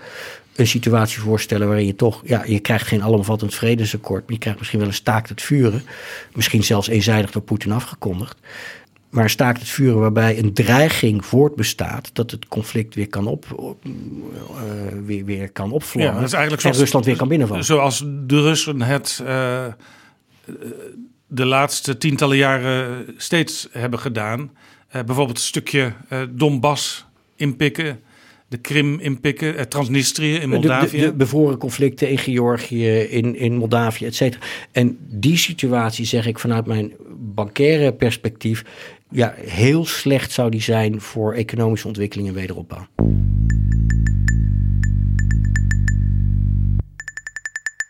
Een situatie voorstellen waarin je toch, ja, je krijgt geen alomvattend vredesakkoord, maar je krijgt misschien wel een staakt het vuren. Misschien zelfs eenzijdig door Poetin afgekondigd. Maar staakt het vuren waarbij een dreiging voortbestaat dat het conflict weer kan, op, op- eh, weer, weer kan opvlammen. Ja, dat is eigenlijk en zoals- Rusland weer kan binnenvallen. Zoals de Russen het eh, de laatste tientallen jaren steeds hebben gedaan. Eh, bijvoorbeeld een stukje Donbass inpikken, de Krim inpikken, eh, Transnistrië in De, Moldavië. de, de bevroren conflicten in Georgië, in, in Moldavië, et cetera. En die situatie, zeg ik vanuit mijn bankaire perspectief, ja, heel slecht zou die zijn voor economische ontwikkeling en wederopbouw.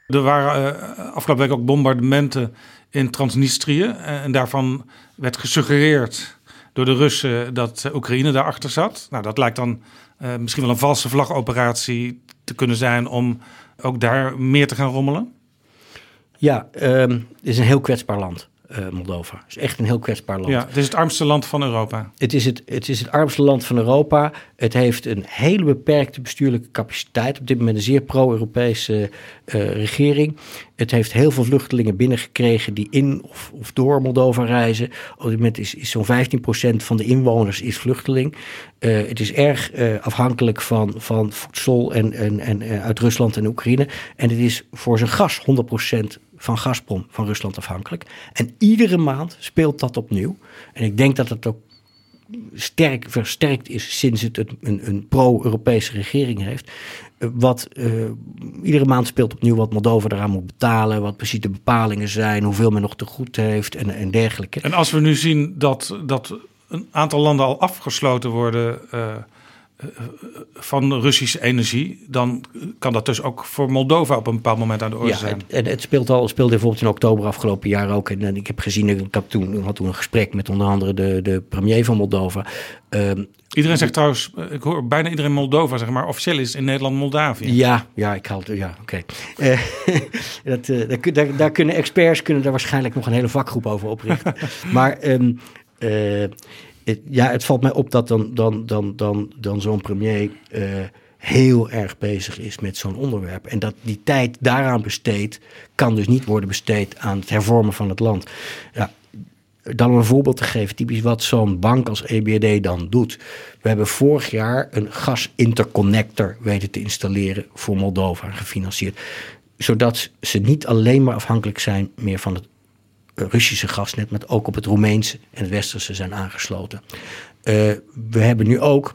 Er waren eh, afgelopen week ook bombardementen in Transnistrië. eh, En daarvan werd gesuggereerd door de Russen dat Oekraïne daarachter zat. Nou, dat lijkt dan eh, misschien wel een valse vlagoperatie te kunnen zijn om ook daar meer te gaan rommelen. Ja, ehm, het is een heel kwetsbaar land, eh, Moldova. Het is echt een heel kwetsbaar land. Ja, het is het armste land van Europa. Het is het, het is het armste land van Europa. Het heeft een hele beperkte bestuurlijke capaciteit. Op dit moment een zeer pro-Europese eh, regering. Het heeft heel veel vluchtelingen binnengekregen die in of, of door Moldova reizen. Op dit moment is, is zo'n 15% van de inwoners is vluchteling. Eh, het is erg afhankelijk van, van voedsel en, en, en, uit Rusland en Oekraïne. En het is voor zijn gas 100% van Gazprom van Rusland afhankelijk. En iedere maand speelt dat opnieuw. En ik denk dat het ook sterk versterkt is sinds het een, een, pro-Europese regering heeft. Eh, Wat eh, iedere maand speelt opnieuw wat Moldova eraan moet betalen, wat precies de bepalingen zijn, hoeveel men nog te goed heeft en, en dergelijke. En als we nu zien dat, dat een aantal landen al afgesloten worden eh, van Russische energie, dan kan dat dus ook voor Moldova op een bepaald moment aan de orde Ja, zijn. en het speelt al, speelde bijvoorbeeld in oktober afgelopen jaar ook. En, en ik heb gezien, ik had toen, had toen een gesprek met onder andere de, de premier van Moldova. Ehm, Iedereen zegt trouwens, eh, ik hoor bijna iedereen Moldova, zeg maar. Officieel is in Nederland Moldavië. ja, ja, ik haal ja, oké. Eh, dat, eh, daar, kun- daar, daar kunnen experts kunnen daar waarschijnlijk nog een hele vakgroep over oprichten. maar ehm, eh, ja, het valt mij op dat dan, dan, dan, dan, dan zo'n premier eh, heel erg bezig is met zo'n onderwerp. En dat die tijd daaraan besteedt, kan dus niet worden besteed aan het hervormen van het land. Ja, dan om een voorbeeld te geven, typisch wat zo'n bank als EBRD dan doet. We hebben vorig jaar een gasinterconnector weten te installeren voor Moldova, gefinancierd. Zodat ze niet alleen maar afhankelijk zijn meer van het Russische gasnet, maar ook op het Roemeense en het Westerse zijn aangesloten. Eh, we hebben nu ook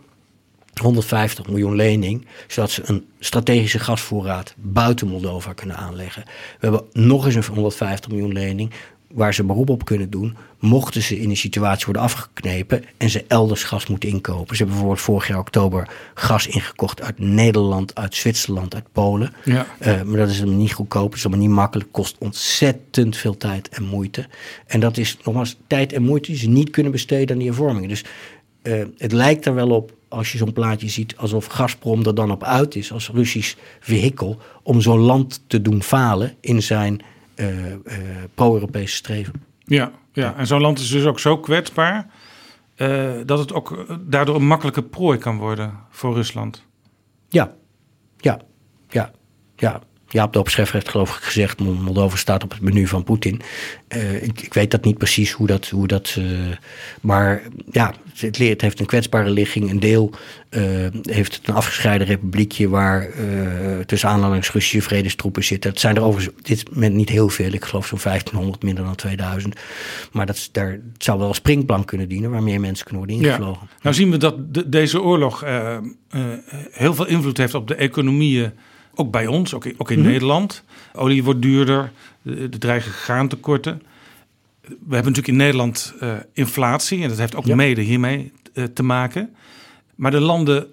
150 miljoen lening, zodat ze een strategische gasvoorraad buiten Moldova kunnen aanleggen. We hebben nog eens een 150 miljoen lening waar ze beroep op kunnen doen, mochten ze in een situatie worden afgeknepen en ze elders gas moeten inkopen. Ze hebben bijvoorbeeld vorig jaar oktober gas ingekocht uit Nederland, uit Zwitserland, uit Polen. Ja. Eh, maar dat is helemaal niet goedkoop, is helemaal niet makkelijk, kost ontzettend veel tijd en moeite. En dat is nogmaals tijd en moeite die ze niet kunnen besteden aan die hervormingen. Dus eh, het lijkt er wel op, als je zo'n plaatje ziet, alsof Gazprom er dan op uit is als Russisch vehikel om zo'n land te doen falen in zijn pro-Europese streven. Ja, ja. en zo'n land is dus ook zo kwetsbaar eh, dat het ook eh, daardoor een makkelijke prooi kan worden voor Rusland. Ja, ja, ja, ja. Jaap de Scheffer heeft geloof ik gezegd, Mol- Moldova staat op het menu van Poetin. Eh, ik, ik weet dat niet precies hoe dat, hoe dat eh, maar ja, het, het heeft een kwetsbare ligging. Een deel eh, heeft het een afgescheiden republiekje waar tussen Russische vredestroepen zitten. Het zijn er overigens op dit moment niet heel veel, ik geloof zo'n 1500, minder dan 2000. Maar dat, is, daar, het zou wel een springplank kunnen dienen waar meer mensen kunnen worden ingevlogen. Nou zien we dat de- deze oorlog heel veel invloed heeft op de economieën, ook bij ons, ook in, ook in Nederland. Olie wordt duurder, er dreigen graantekorten. We hebben natuurlijk in Nederland eh, inflatie en dat heeft ook Ja. mede hiermee eh, te maken. Maar de landen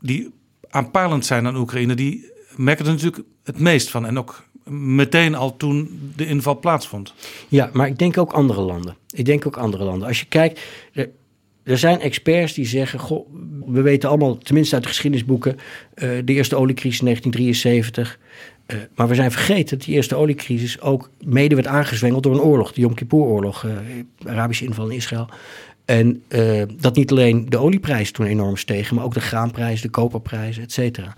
die aanpalend zijn aan Oekraïne, die merken er natuurlijk het meest van. En ook meteen al toen de inval plaatsvond. Ja, maar ik denk ook andere landen. Ik denk ook andere landen. Als je kijkt, er, zijn experts die zeggen: Goh, we weten allemaal, tenminste uit de geschiedenisboeken, eh, de eerste oliecrisis in 1973. eh, maar we zijn vergeten dat die eerste oliecrisis ook mede werd aangezwengeld door een oorlog, de Yom Kippur-oorlog, eh Arabische inval in Israël. En eh, dat niet alleen de olieprijs toen enorm stegen, maar ook de graanprijs, de koperprijzen, et cetera.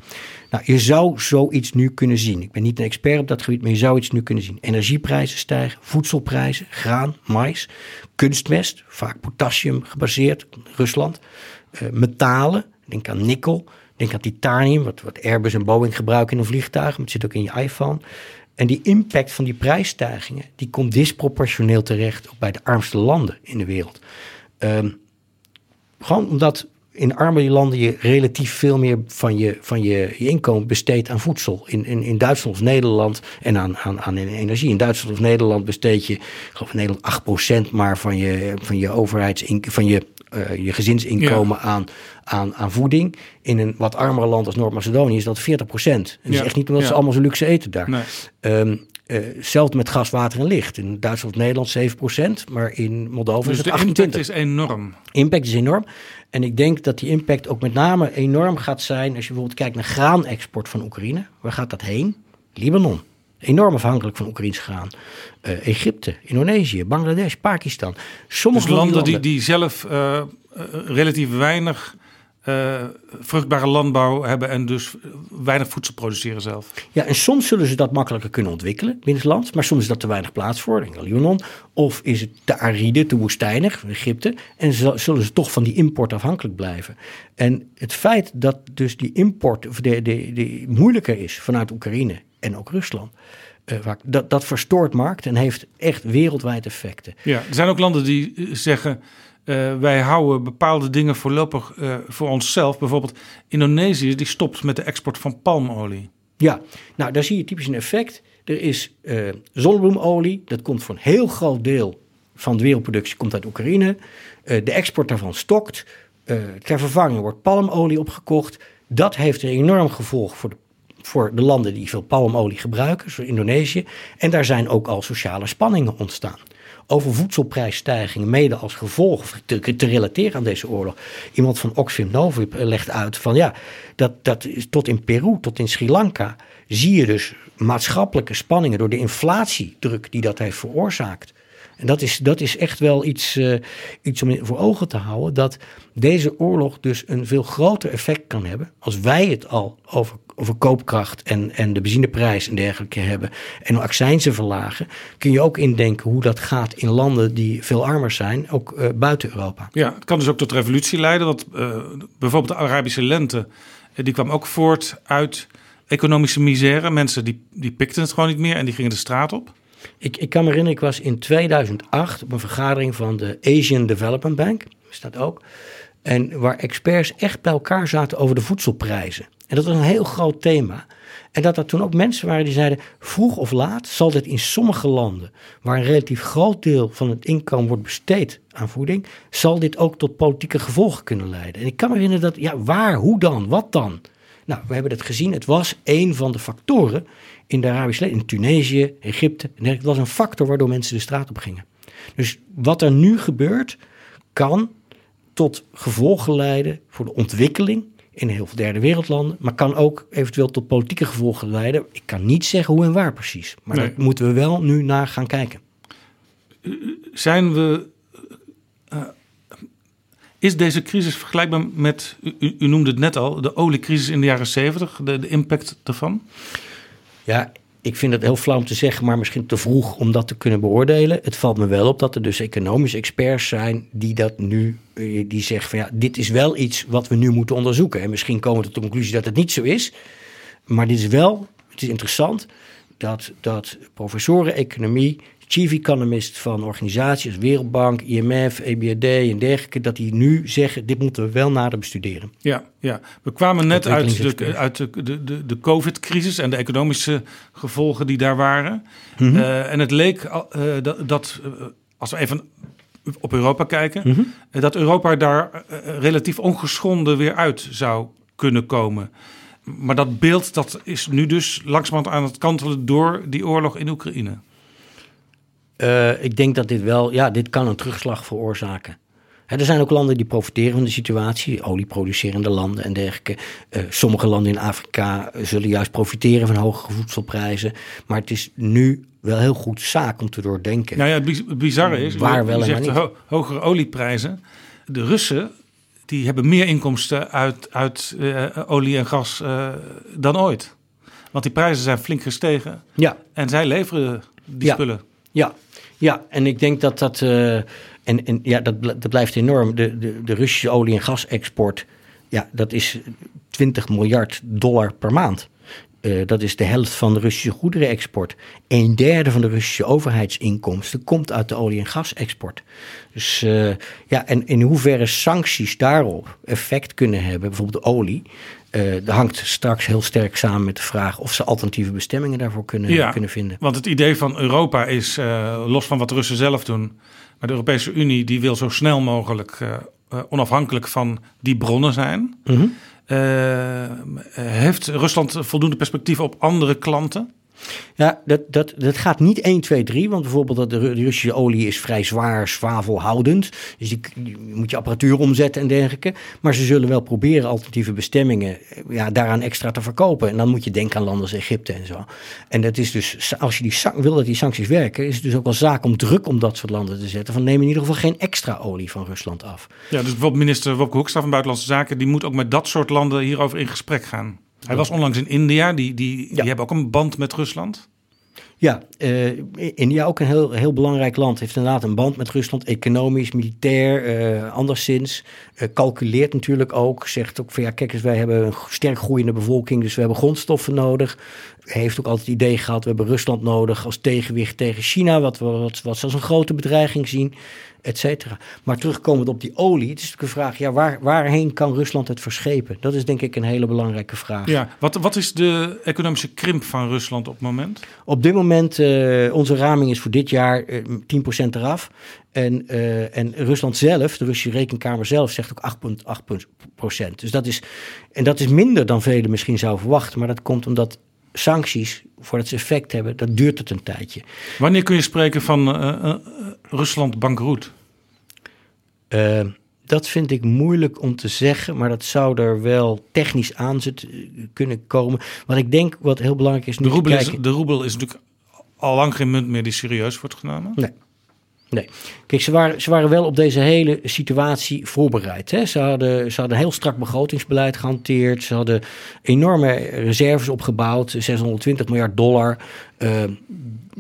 Nou, je zou zoiets nu kunnen zien. Ik ben niet een expert op dat gebied, maar je zou iets nu kunnen zien. Energieprijzen stijgen, voedselprijzen, graan, mais, kunstmest, vaak potassium gebaseerd, Rusland. eh, metalen, denk aan nikkel, denk aan titanium, wat, wat Airbus en Boeing gebruiken in een vliegtuig, maar het zit ook in je iPhone. En die impact van die prijsstijgingen, die komt disproportioneel terecht bij de armste landen in de wereld. Ehm, gewoon omdat in armere landen je relatief veel meer van je, van je, je inkomen besteedt aan voedsel. In, in, in Duitsland of Nederland en aan, aan, aan energie. In Duitsland of Nederland besteed je, geloof in Nederland 8% maar van je, van je overheidsinkomen, van je, eh, je gezinsinkomen aan, aan, aan voeding. In een wat armere land als Noord-Macedonië is dat 40%. En dat is echt niet omdat ja. ze allemaal zo luxe eten daar. Nee. Ehm, hetzelfde met gas, water en licht. In Duitsland of Nederland 7%, maar in Moldova Dus is de het impact 28%. is enorm. Impact is enorm. En ik denk dat die impact ook met name enorm gaat zijn als je bijvoorbeeld kijkt naar graanexport van Oekraïne. Waar gaat dat heen? Libanon. Enorm afhankelijk van Oekraïns graan. Eh, Egypte, Indonesië, Bangladesh, Pakistan. Sommige Dus landen die, die zelf eh, relatief weinig eh, vruchtbare landbouw hebben en dus weinig voedsel produceren zelf. Ja, en soms zullen ze dat makkelijker kunnen ontwikkelen binnenlands, maar soms is dat te weinig plaats voor, denk ik aan Libanon. Of is het te aride, te woestijnig, Egypte, en zullen ze toch van die import afhankelijk blijven. En het feit dat dus die import of de, de, de moeilijker is vanuit Oekraïne en ook Rusland, eh, dat, dat verstoort markt en heeft echt wereldwijd effecten. Ja, er zijn ook landen die eh, zeggen. Eh, wij houden bepaalde dingen voorlopig eh, voor onszelf. Bijvoorbeeld Indonesië die stopt met de export van palmolie. Ja, nou daar zie je typisch een effect. Er is eh zonnebloemolie, dat komt voor een heel groot deel van de wereldproductie komt uit Oekraïne. De export daarvan stokt. Ter vervanging wordt palmolie opgekocht. Dat heeft een enorm gevolg voor de, voor de landen die veel palmolie gebruiken, zoals Indonesië. En daar zijn ook al sociale spanningen ontstaan. Over voedselprijsstijgingen, mede als gevolg te, te relateren aan deze oorlog. Iemand van Oxfam Novib legt uit van ja, dat, dat is tot in Peru, tot in Sri Lanka, zie je dus maatschappelijke spanningen door de inflatiedruk die dat heeft veroorzaakt. En dat is, dat is echt wel iets, uh, iets om voor ogen te houden. Dat deze oorlog dus een veel groter effect kan hebben. Als wij het al over, over koopkracht en, en de benzineprijs en dergelijke hebben. En accijnzen verlagen. Kun je ook indenken hoe dat gaat in landen die veel armer zijn. Ook uh, buiten Europa. Ja, het kan dus ook tot revolutie leiden. Want uh, bijvoorbeeld de Arabische lente. Die kwam ook voort uit economische misère. Mensen die, die pikten het gewoon niet meer en die gingen de straat op. Ik, ik kan me herinneren, ik was in 2008 op een vergadering van de Asian Development Bank, dat ook. En waar experts echt bij elkaar zaten over de voedselprijzen. En dat was een heel groot thema. En dat er toen ook mensen waren die zeiden: vroeg of laat zal dit in sommige landen, waar een relatief groot deel van het inkomen wordt besteed aan voeding, zal dit ook tot politieke gevolgen kunnen leiden. En ik kan me herinneren dat, ja, waar, hoe dan, wat dan? Nou, we hebben het gezien. Het was een van de factoren in de Arabische landen, in Tunesië, Egypte. Het was een factor waardoor mensen de straat op gingen. Dus wat er nu gebeurt, kan tot gevolgen leiden voor de ontwikkeling in heel veel derde wereldlanden, maar kan ook eventueel tot politieke gevolgen leiden. Ik kan niet zeggen hoe en waar precies, maar nee. daar moeten we wel nu naar gaan kijken. Zijn we. Uh, is deze crisis vergelijkbaar met, u, u, noemde het net al, de oliecrisis in de jaren 70, de, de impact daarvan? Ja, ik vind het heel flauw om te zeggen, maar misschien te vroeg om dat te kunnen beoordelen. Het valt me wel op dat er dus economische experts zijn die dat nu, die zeggen van ja, dit is wel iets wat we nu moeten onderzoeken. En misschien komen we tot de conclusie dat het niet zo is. Maar dit is wel, het is interessant dat, dat professoren economie chief economist van organisaties Wereldbank, IMF, EBRD en dergelijke, dat die nu zeggen: dit moeten we wel nader bestuderen. Ja, ja. we kwamen net uit de, uit de, de, de, de COVID-crisis en de economische gevolgen die daar waren. Mm -hmm. uh, en het leek uh, dat, dat uh, als we even op Europa kijken, mm -hmm. dat Europa daar relatief ongeschonden weer uit zou kunnen komen. Maar dat beeld dat is nu dus langzamerhand aan het kantelen door die oorlog in Oekraïne. Uh, ik denk dat dit wel, ja, dit kan een terugslag veroorzaken. Er zijn ook landen die profiteren van de situatie, olieproducerende landen en dergelijke. Uh, sommige landen in Afrika zullen juist profiteren van hogere voedselprijzen. Maar het is nu wel heel goed zaak om te doordenken. Nou ja, het bizarre is, waar wel niet. Ho hogere olieprijzen. De Russen die hebben meer inkomsten uit, uit uh, olie en gas dan ooit. Want die prijzen zijn flink gestegen. Ja. En zij leveren die ja. spullen. Ja, ja, en ik denk dat dat. Uh, en, en ja, dat, dat blijft enorm. De, de, de Russische olie- en gasexport. Ja, dat is 20 miljard dollar per maand. Uh, dat is de helft van de Russische goederenexport. Een derde van de Russische overheidsinkomsten komt uit de olie- en gasexport. Dus uh, ja, en in hoeverre sancties daarop effect kunnen hebben, bijvoorbeeld olie. Uh, dat hangt straks heel sterk samen met de vraag of ze alternatieve bestemmingen daarvoor kunnen, ja, kunnen vinden. Want het idee van Europa is, uh, los van wat de Russen zelf doen, maar de Europese Unie die wil zo snel mogelijk uh, onafhankelijk van die bronnen zijn. Mm -hmm. heeft Rusland voldoende perspectief op andere klanten? Ja, dat, dat, dat gaat niet 1, 2, 3. Want bijvoorbeeld de, de Russische olie is vrij zwaar, zwavelhoudend. Dus die, moet je apparatuur omzetten en dergelijke. Maar ze zullen wel proberen alternatieve bestemmingen ja, daaraan extra te verkopen. En dan moet je denken aan landen als Egypte en zo. En dat is dus, als je die, wil dat die sancties werken, is het dus ook wel zaak om druk om dat soort landen te zetten. Van neem in ieder geval geen extra olie van Rusland af. Ja, dus bijvoorbeeld minister Wopke Hoekstra van Buitenlandse Zaken, die moet ook met dat soort landen hierover in gesprek gaan. Hij was onlangs in India, die, die, die hebben ook een band met Rusland. Ja, uh, India ook een heel, heel belangrijk land. Heeft inderdaad een band met Rusland, economisch, militair, uh, anderszins. Uh, calculeert natuurlijk ook, zegt ook van ja, kijk eens, wij hebben een sterk groeiende bevolking, dus we hebben grondstoffen nodig. Heeft ook altijd het idee gehad, we hebben Rusland nodig als tegenwicht tegen China, wat we wat, wat als een grote bedreiging zien, et cetera. Maar terugkomend op die olie, het is natuurlijk een vraag, ja, waar, waarheen kan Rusland het verschepen? Dat is denk ik een hele belangrijke vraag. Ja, wat, wat is de economische krimp van Rusland op het moment? Op dit moment uh, onze raming is voor dit jaar uh, 10% eraf. En, uh, en Rusland zelf, de Russische rekenkamer zelf, zegt ook 8,8%. Dus dat is, en dat is minder dan velen misschien zouden verwachten. Maar dat komt omdat sancties, voordat ze effect hebben, dat duurt het een tijdje. Wanneer kun je spreken van uh, Rusland bankroet? dat vind ik moeilijk om te zeggen, maar dat zou er wel technisch aan kunnen komen. Wat ik denk, wat heel belangrijk is... De roebel, is, de roebel is natuurlijk al lang geen munt meer die serieus wordt genomen. Nee. Nee. Kijk, ze waren, ze waren wel op deze hele situatie voorbereid. Hè? Ze, hadden, ze hadden een heel strak begrotingsbeleid gehanteerd. Ze hadden enorme reserves opgebouwd, 620 miljard dollar. Uh,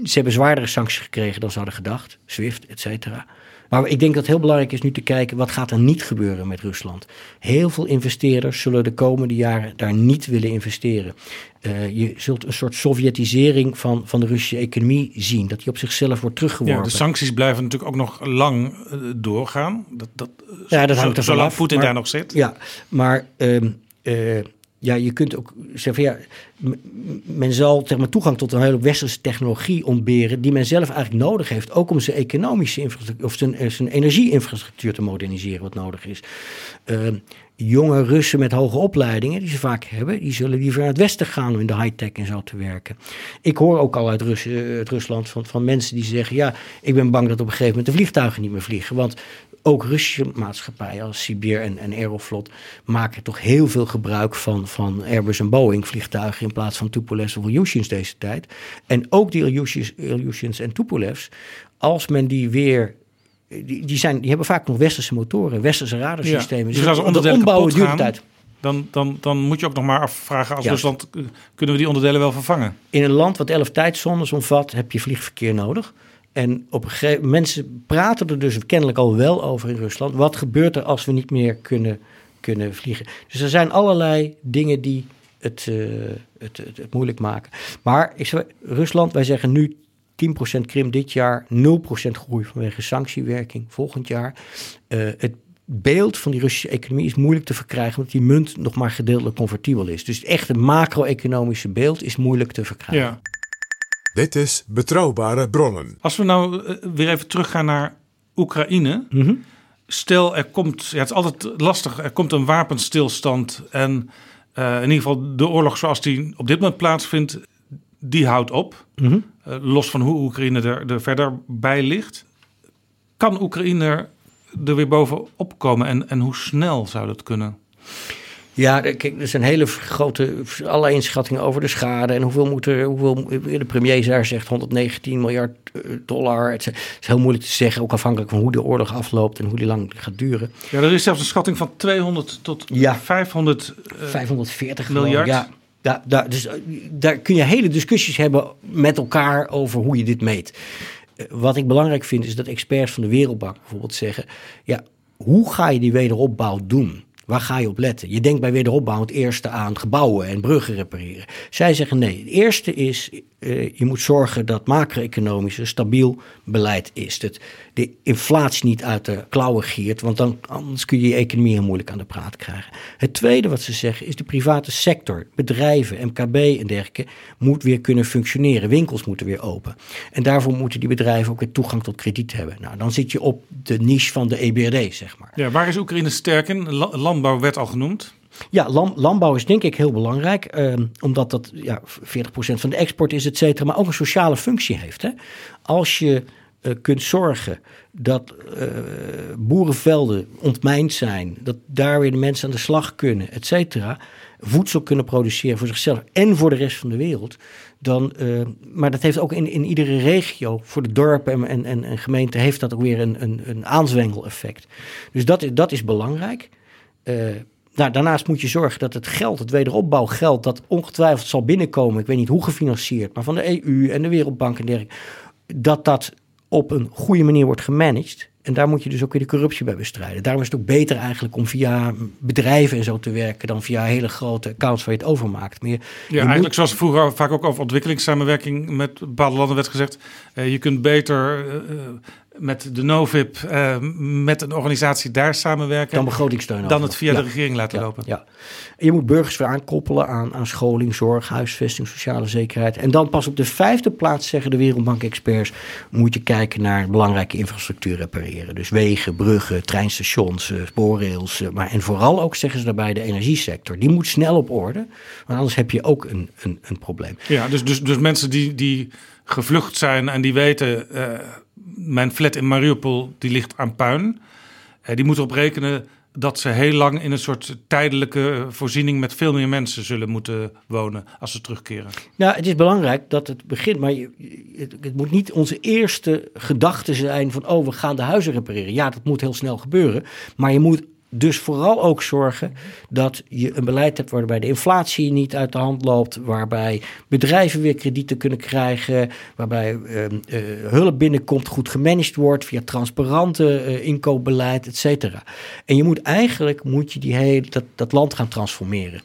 ze hebben zwaardere sancties gekregen dan ze hadden gedacht, SWIFT, et cetera. Maar ik denk dat het heel belangrijk is nu te kijken wat gaat er niet gebeuren met Rusland. Heel veel investeerders zullen de komende jaren daar niet willen investeren. Uh, je zult een soort Sovjetisering van, van de Russische economie zien. Dat die op zichzelf wordt teruggeworpen. Ja, de sancties blijven natuurlijk ook nog lang uh, doorgaan. Dat, dat, ja, dat hangt er Zolang Poetin daar nog zit. Ja, maar... Uh, ja, je kunt ook zeggen, ja, men zal zeg maar, toegang tot een hele westerse technologie ontberen die men zelf eigenlijk nodig heeft, ook om zijn economische infrastructuur of zijn, eh, zijn energieinfrastructuur te moderniseren, wat nodig is. Uh, jonge Russen met hoge opleidingen, die ze vaak hebben, die zullen liever naar het westen gaan om in de high-tech en zo te werken. Ik hoor ook al uit, eh, uit Rusland van, van mensen die zeggen, ja, ik ben bang dat op een gegeven moment de vliegtuigen niet meer vliegen, want ook Russische maatschappijen als Sibir en, en Aeroflot maken toch heel veel gebruik van, van Airbus en Boeing vliegtuigen in plaats van Tupolevs of Ilyushins deze tijd. En ook die Ilyushins en Tupolevs, als men die weer die, die, zijn, die hebben vaak nog westerse motoren, westerse radarsystemen. Ja, dus, dus als onderdelen ombouwen duurt tijd. Dan, dan, dan moet je ook nog maar afvragen als Rusland, eh, kunnen we die onderdelen wel vervangen? In een land wat elf tijdzones omvat, heb je vliegverkeer nodig. En op een gegeven moment, mensen praten er dus kennelijk al wel over in Rusland. Wat gebeurt er als we niet meer kunnen, kunnen vliegen? Dus er zijn allerlei dingen die het, uh, het, het, moeilijk maken. Maar Rusland, wij zeggen nu 10% krimp dit jaar, 0% groei vanwege sanctiewerking volgend jaar. Uh, het beeld van die Russische economie is moeilijk te verkrijgen, omdat die munt nog maar gedeeltelijk convertibel is. Dus het echte macro-economische beeld is moeilijk te verkrijgen. Ja. Dit is Betrouwbare Bronnen. Als we nou uh, weer even teruggaan naar Oekraïne. Mm -hmm. Stel, er komt, ja, het is altijd lastig, er komt een wapenstilstand en uh, in ieder geval de oorlog zoals die op dit moment plaatsvindt, die houdt op. Mm -hmm. uh, los van hoe Oekraïne er, er verder bij ligt. Kan Oekraïne er weer bovenop komen en, en hoe snel zou dat kunnen? Ja, kijk, er zijn hele grote, alle inschattingen over de schade en hoeveel moet er, hoeveel, de premier daar zegt 119 miljard eh, dollar. Het is heel moeilijk te zeggen, ook afhankelijk van hoe de oorlog afloopt en hoe die lang gaat duren. Ja, er is zelfs een schatting van 200 tot ja, 500 uh, 540 miljard. Ja, ja, daar, dus, eh, daar kun je hele discussies hebben met elkaar over hoe je dit meet. Eh, wat ik belangrijk vind is dat experts van de Wereldbank bijvoorbeeld zeggen: ja, hoe ga je die wederopbouw doen? Waar ga je op letten? Je denkt bij wederopbouw het eerste aan gebouwen en bruggen repareren. Zij zeggen nee. Het eerste is, je moet zorgen dat macro-economisch een stabiel beleid is. Dat de inflatie niet uit de klauwen giert, want dan, anders kun je je economie heel moeilijk aan de praat krijgen. Het tweede wat ze zeggen is de private sector, bedrijven, MKB en dergelijke, moet weer kunnen functioneren. Winkels moeten weer open. En daarvoor moeten die bedrijven ook weer toegang tot krediet hebben. Nou, dan zit je op de niche van de EBRD, zeg maar. Ja, waar is Oekraïne sterk in? Landbouw werd al genoemd. Ja, landbouw is denk ik heel belangrijk, eh, omdat dat ja, 40% van de export is, et cetera, maar ook een sociale functie heeft. Hè? Als je uh, kunt zorgen dat uh, boerenvelden ontmijnd zijn, dat daar weer de mensen aan de slag kunnen, et cetera, voedsel kunnen produceren voor zichzelf en voor de rest van de wereld, dan, uh, maar dat heeft ook in, in iedere regio, voor de dorpen en, en, en gemeenten, heeft dat ook weer een, een, een aanzwengeleffect. Dus dat, dat is belangrijk. Nou, daarnaast moet je zorgen dat het geld, het wederopbouwgeld, dat ongetwijfeld zal binnenkomen, ik weet niet hoe gefinancierd, maar van de EU en de Wereldbank en dergelijke, dat dat op een goede manier wordt gemanaged. En daar moet je dus ook weer de corruptie bij bestrijden. Daarom is het ook beter eigenlijk om via bedrijven en zo te werken dan via hele grote accounts waar je het overmaakt. Maar ja, eigenlijk moet... zoals vroeger vaak ook over ontwikkelingssamenwerking met bepaalde landen werd gezegd. Uh, je kunt beter uh, met de NOVIP, eh, met een organisatie daar samenwerken. Dan begrotingssteun. Dan het via Ja. de regering laten Ja, lopen. Ja. En je moet burgers weer aankoppelen aan, aan scholing, zorg, huisvesting, sociale zekerheid. En dan pas op de vijfde plaats, zeggen de Wereldbank-experts, moet je kijken naar belangrijke infrastructuur repareren. Dus wegen, bruggen, treinstations, eh, spoorrails. eh, maar, en vooral ook, zeggen ze daarbij, de energiesector. Die moet snel op orde, want anders heb je ook een, een, een probleem. Ja, dus, dus, dus mensen die, die gevlucht zijn en die weten... mijn flat in Mariupol die ligt aan puin. Eh, die moeten op rekenen dat ze heel lang in een soort tijdelijke voorziening... met veel meer mensen zullen moeten wonen als ze terugkeren. Nou, het is belangrijk dat het begint, maar het, het moet niet onze eerste gedachte zijn van, oh, we gaan de huizen repareren. Ja, dat moet heel snel gebeuren, maar je moet dus vooral ook zorgen dat je een beleid hebt waarbij de inflatie niet uit de hand loopt, waarbij bedrijven weer kredieten kunnen krijgen, waarbij eh, eh, hulp binnenkomt, goed gemanaged wordt via transparante eh, inkoopbeleid, et cetera. En je moet eigenlijk moet je die hele, dat, dat land gaan transformeren.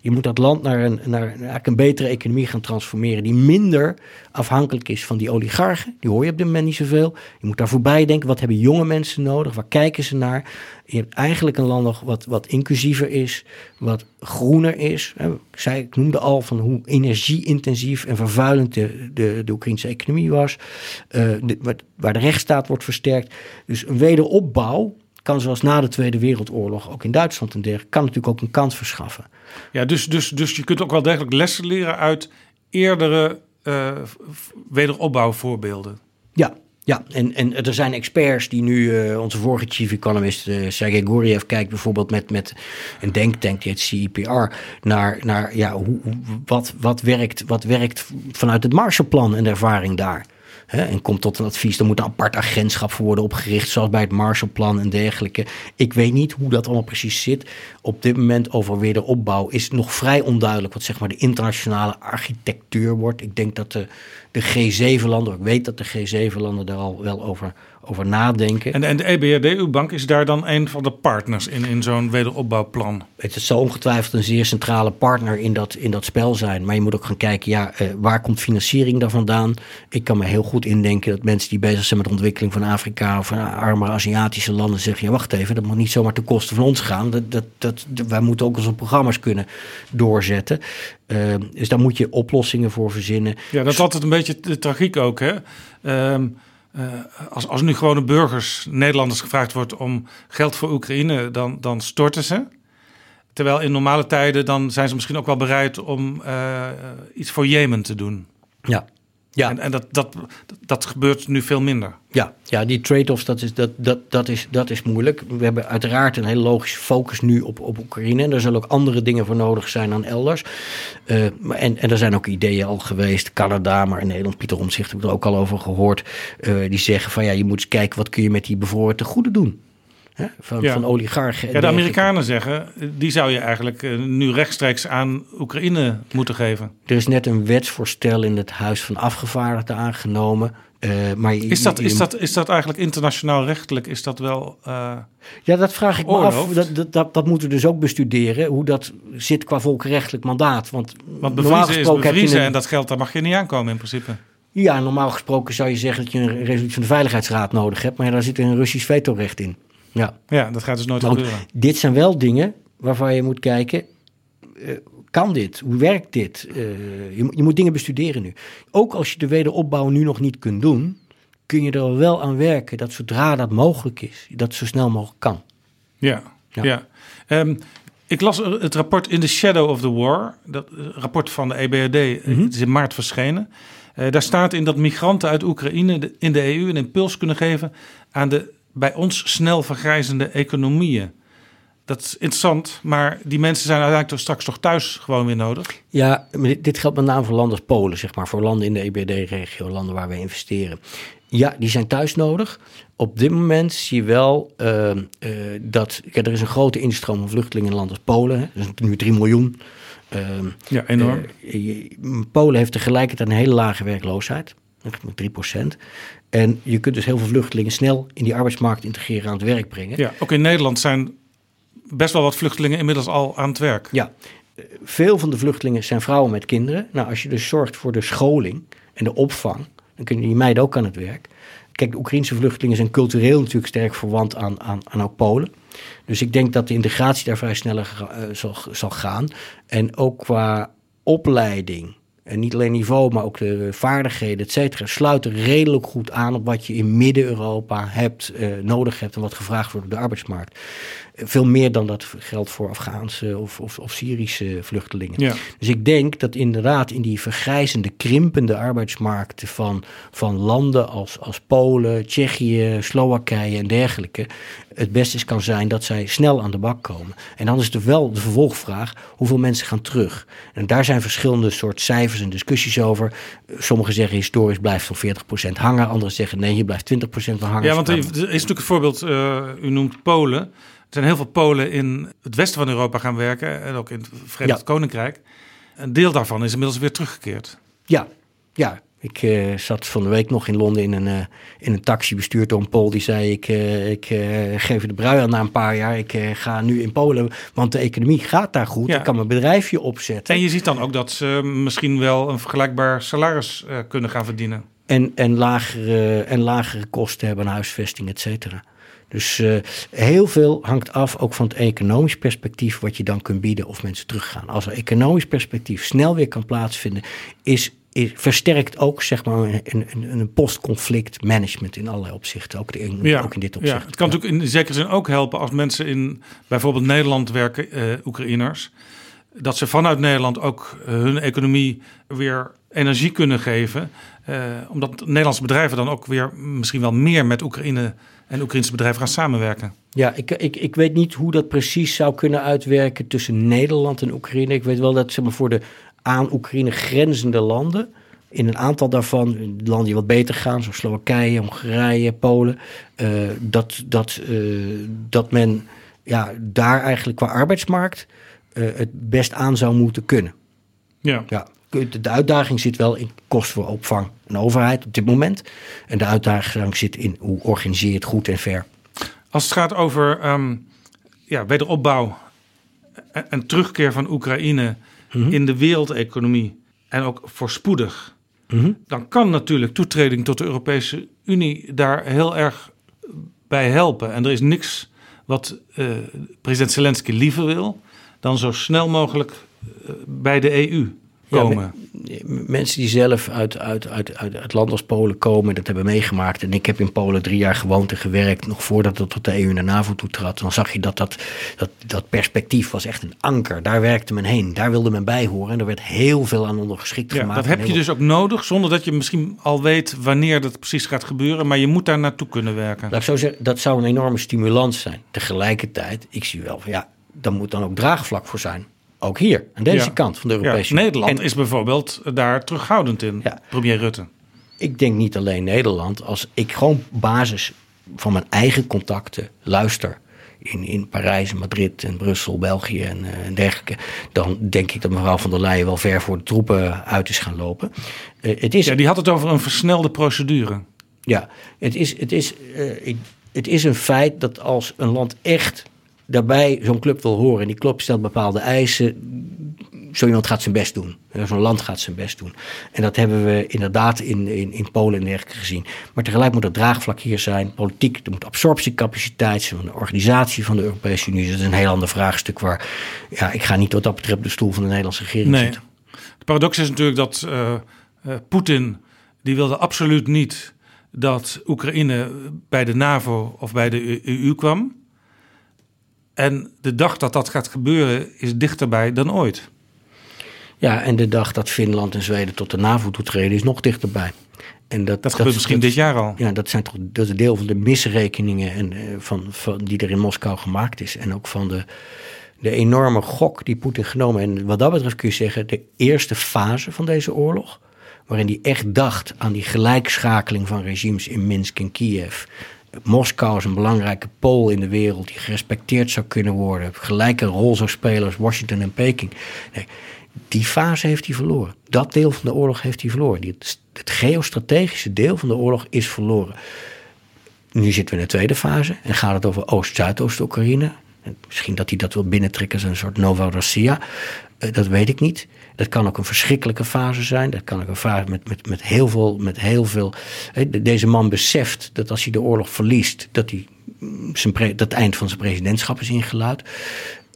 Je moet dat land naar een, naar een betere economie gaan transformeren. Die minder afhankelijk is van die oligarchen. Die hoor je op dit moment niet zoveel. Je moet daar voorbij denken. Wat hebben jonge mensen nodig? Waar kijken ze naar? Je hebt eigenlijk een land nog wat, wat inclusiever is. Wat groener is. Ik, zei, ik noemde al van hoe energie-intensief en vervuilend de, de, Oekraïnse economie was. Eh, waar de rechtsstaat wordt versterkt. Dus een wederopbouw kan zoals na de Tweede Wereldoorlog, ook in Duitsland en dergelijke, kan natuurlijk ook een kans verschaffen. Ja, dus, dus, dus je kunt ook wel degelijk lessen leren uit eerdere eh, wederopbouwvoorbeelden. Ja, ja. En, en er zijn experts die nu, eh, onze vorige chief economist uh, Sergei Guriev kijkt bijvoorbeeld met, met een denktank, die heet CEPR, naar, naar ja, hoe- wat, wat, werkt, wat werkt vanuit het Marshallplan en de ervaring daar. Hè, en komt tot een advies, er moet een apart agentschap voor worden opgericht, zoals bij het Marshallplan en dergelijke. Ik weet niet hoe dat allemaal precies zit. Op dit moment over wederopbouw is nog vrij onduidelijk wat zeg maar de internationale architectuur wordt. Ik denk dat de, de G7-landen, ik weet dat de G7-landen daar al wel over, over nadenken. En, en de EBRD, uw bank, is daar dan een van de partners in, in zo'n wederopbouwplan. Het zal ongetwijfeld een zeer centrale partner in dat, in dat spel zijn. Maar je moet ook gaan kijken, ja, eh, waar komt financiering daar vandaan? Ik kan me heel goed indenken dat mensen die bezig zijn met de ontwikkeling van Afrika of van armere Aziatische landen zeggen, ja, wacht even, dat moet niet zomaar ten koste van ons gaan. Dat, dat, dat, wij moeten ook onze programma's kunnen doorzetten. Eh, dus daar moet je oplossingen voor verzinnen. Ja, dat is altijd een beetje de tragiek ook. Hè? Ehm, eh, als, als nu gewone burgers, Nederlanders, gevraagd wordt om geld voor Oekraïne, dan, dan storten ze. Terwijl in normale tijden dan zijn ze misschien ook wel bereid om eh, iets voor Jemen te doen. Ja, ja. En, en dat, dat, dat gebeurt nu veel minder. Ja, ja die trade-offs, dat is, dat, dat, dat, is, dat is moeilijk. We hebben uiteraard een hele logische focus nu op, op Oekraïne. En er zullen ook andere dingen voor nodig zijn dan elders. Uh, maar en, en er zijn ook ideeën al geweest. Canada, maar in Nederland, Pieter Omtzigt, heb ik er ook al over gehoord. Uh, die zeggen van ja, je moet eens kijken wat kun je met die bevoorrechte te goede doen. Hè? Van, Ja. van oligarchen. en Ja, de. Amerikanen zeggen, die zou je eigenlijk eh, nu rechtstreeks aan Oekraïne moeten geven. Er is net een wetsvoorstel in het Huis van Afgevaardigden aangenomen. Uh, maar je- Is dat, je- is, dat, is dat eigenlijk internationaal rechtelijk? Is dat wel. eh, Ja, dat vraag ik me af. Dat, dat, dat, dat moeten we dus ook bestuderen. Hoe dat zit qua volkenrechtelijk mandaat. Want, want normaal is gesproken heb je bevriezen een- en dat geld, daar mag je niet aankomen in principe. Ja, normaal gesproken zou je zeggen dat je een resolutie van de Veiligheidsraad nodig hebt. Maar ja, daar zit een Russisch vetorecht in. Ja. Ja, dat gaat dus nooit goed, gebeuren. dit zijn wel dingen waarvan je moet kijken. eh, kan dit? Hoe werkt dit? Eh, je, moet- je moet dingen bestuderen nu. Ook als je de wederopbouw nu nog niet kunt doen, kun je er wel aan werken dat zodra dat mogelijk is, dat zo snel mogelijk kan. Ja, ja. Ja. Ehm, ik las het rapport In the Shadow of the War. Dat eh, rapport van de EBRD. Mhm. Het is in maart verschenen. Daar staat in dat migranten uit Oekraïne in de EU een impuls kunnen geven aan de bij ons snel vergrijzende economieën. Dat is interessant, maar die mensen zijn uiteindelijk toch straks toch thuis gewoon weer nodig. Ja, dit, geldt met name voor landen als Polen, zeg maar, voor landen in de EBD-regio, landen waar we investeren. Ja, die zijn thuis nodig. Op dit moment zie je wel eh, eh, dat er is een grote instroom van vluchtelingen in landen als Polen. Hè. Er zijn nu 3 miljoen. Ehm, Ja, enorm. eh, Polen heeft tegelijkertijd een hele lage werkloosheid, echt met 3 En je kunt dus heel veel vluchtelingen snel in die arbeidsmarkt integreren aan het werk brengen. ja, ook in Nederland zijn best wel wat vluchtelingen inmiddels al aan het werk. Ja, eh, veel van de vluchtelingen zijn vrouwen met kinderen. Nou, als je dus zorgt voor de scholing en de opvang, dan kunnen die meiden ook aan het werk. kijk, de Oekraïnse vluchtelingen zijn cultureel natuurlijk sterk verwant aan, aan, aan ook Polen. Dus ik denk dat de integratie daar vrij sneller uh, zal, zal gaan. En ook qua opleiding en niet alleen niveau, maar ook de vaardigheden, et cetera, sluiten redelijk goed aan op wat je in Midden-Europa hebt, uh, nodig hebt en wat gevraagd wordt op de arbeidsmarkt. Veel meer dan dat geldt voor Afghaanse of, of, of Syrische vluchtelingen. Ja. Dus ik denk dat inderdaad in die vergrijzende, krimpende arbeidsmarkten van, van landen als, als Polen, Tsjechië, Slowakije en dergelijke, het beste is kan zijn dat zij snel aan de bak komen. En dan is er wel de vervolgvraag, hoeveel mensen gaan terug? En daar zijn verschillende soort cijfers en discussies over. Sommigen zeggen historisch blijft zo'n 40% hangen, anderen zeggen nee, je blijft 20% van hangen. Ja, want er is natuurlijk een voorbeeld, uh, u noemt Polen. Er zijn heel veel Polen in het westen van Europa gaan werken en ook in het Verenigd ja. Koninkrijk. Een deel daarvan is inmiddels weer teruggekeerd. Ja, ja. Ik uh, zat van de week nog in Londen in een, uh, in een taxi bestuurd door een Pool. Die zei, ik, uh, ik geef de brui aan na een paar jaar. Ik ga nu in Polen, want de economie gaat daar goed. Ja. Ik kan mijn bedrijfje opzetten. En je ziet dan ook dat ze misschien wel een vergelijkbaar salaris kunnen gaan verdienen. En, en, lagere, en lagere kosten hebben huisvesting, et cetera. Dus uh, heel veel hangt af ook van het economisch perspectief wat je dan kunt bieden of mensen teruggaan. Als er economisch perspectief snel weer kan plaatsvinden, is, is versterkt ook zeg maar een, een, een post-conflict management in allerlei opzichten. Ook, in, ja, ook in dit opzicht. Ja, het kan natuurlijk in zekere zin ook helpen als mensen in bijvoorbeeld Nederland werken, uh, Oekraïners. Dat ze vanuit Nederland ook uh, hun economie weer energie kunnen geven. Uh, omdat Nederlandse bedrijven dan ook weer misschien wel meer met Oekraïne en Oekraïnse bedrijven gaan samenwerken. Ja, ik, ik, ik weet niet hoe dat precies zou kunnen uitwerken tussen Nederland en Oekraïne. Ik weet wel dat zeg maar, voor de aan Oekraïne grenzende landen, in een aantal daarvan, landen die wat beter gaan, zoals Slowakije, Hongarije, Polen, uh, dat, dat, uh, dat men ja, daar eigenlijk qua arbeidsmarkt uh, het best aan zou moeten kunnen. Ja. ja. De uitdaging zit wel in kosten voor opvang en overheid op dit moment. En de uitdaging zit in hoe organiseer je het goed en ver. Als het gaat over um, ja, wederopbouw en, en, terugkeer van Oekraïne mm -hmm. in de wereldeconomie en ook voorspoedig, mm -hmm. dan kan natuurlijk toetreding tot de Europese Unie daar heel erg bij helpen. En er is niks wat uh, president Zelensky liever wil dan zo snel mogelijk uh, bij de EU komen. Ja, mensen die zelf uit, uit, uit, uit het land als Polen komen, dat hebben meegemaakt. En ik heb in Polen drie jaar gewoond en gewerkt, nog voordat het tot de EU en de NAVO toetrad. Dan zag je dat dat, dat dat perspectief was echt een anker. Daar werkte men heen, daar wilde men bij horen. En er werd heel veel aan ondergeschikt ja, gemaakt. Dat heb je dus ook nodig, zonder dat je misschien al weet wanneer dat precies gaat gebeuren. Maar je moet daar naartoe kunnen werken. Laat ik zo zeggen, dat zou een enorme stimulans zijn. Tegelijkertijd, ik zie wel van ja, daar moet dan ook draagvlak voor zijn. Ook hier, aan deze Ja. kant van de Europese Ja, Unie. Nederland En is bijvoorbeeld daar terughoudend in, Ja. premier Rutte. ik denk niet alleen Nederland. Als ik gewoon op basis van mijn eigen contacten luister. In, in Parijs, Madrid en Brussel, België en, eh, en dergelijke. Dan denk ik dat mevrouw van der Leyen wel ver voor de troepen uit is gaan lopen. Eh, het is Ja, die had het over een versnelde procedure. Ja, het is, het, is, eh, ik- het is een feit dat als een land echt daarbij zo'n club wil horen... en die club stelt bepaalde eisen... zo iemand gaat zijn best doen. Zo'n land gaat zijn best doen. En dat hebben we inderdaad in, in, in Polen en dergelijke gezien. Maar tegelijk moet er draagvlak hier zijn. Politiek, er moet absorptiecapaciteit zijn... van de organisatie van de Europese Unie. Dat is een heel ander vraagstuk waar... Ja, ik ga niet wat dat betreft op de stoel van de Nederlandse regering Nee. zitten. De paradox is natuurlijk dat eh, eh, Poetin, die wilde absoluut niet dat Oekraïne bij de NAVO of bij de EU kwam. En de dag dat dat gaat gebeuren is dichterbij dan ooit. Ja, en de dag dat Finland en Zweden tot de NAVO toetreden... is nog dichterbij. En dat, Dat gebeurt misschien dit jaar al. Ja, dat zijn toch dat is deel van de misrekeningen en, eh, van, van, die er in Moskou gemaakt is. En ook van de, de enorme gok die Poetin genomen. En wat dat betreft kun je zeggen, de eerste fase van deze oorlog. Waarin hij echt dacht aan die gelijkschakeling van regimes in Minsk en Kiev. Moskou is een belangrijke pool in de wereld die gerespecteerd zou kunnen worden. Gelijke rol zou spelen als Washington en Peking. Nee, die fase heeft hij verloren. Dat deel van de oorlog heeft hij verloren. Het, het geostrategische deel van de oorlog is verloren. Nu zitten we in de tweede fase en gaat het over Oost-Zuidoost-Oekraïne. En Misschien dat hij dat wil binnentrekken als een soort Nova Russia. Eh, dat weet ik niet. Dat kan ook een verschrikkelijke fase zijn. Dat kan ook een fase met, met, met heel veel. Met heel veel deze man beseft dat als hij de oorlog verliest, dat hij mm, zijn pre, dat het eind van zijn presidentschap is ingeluid.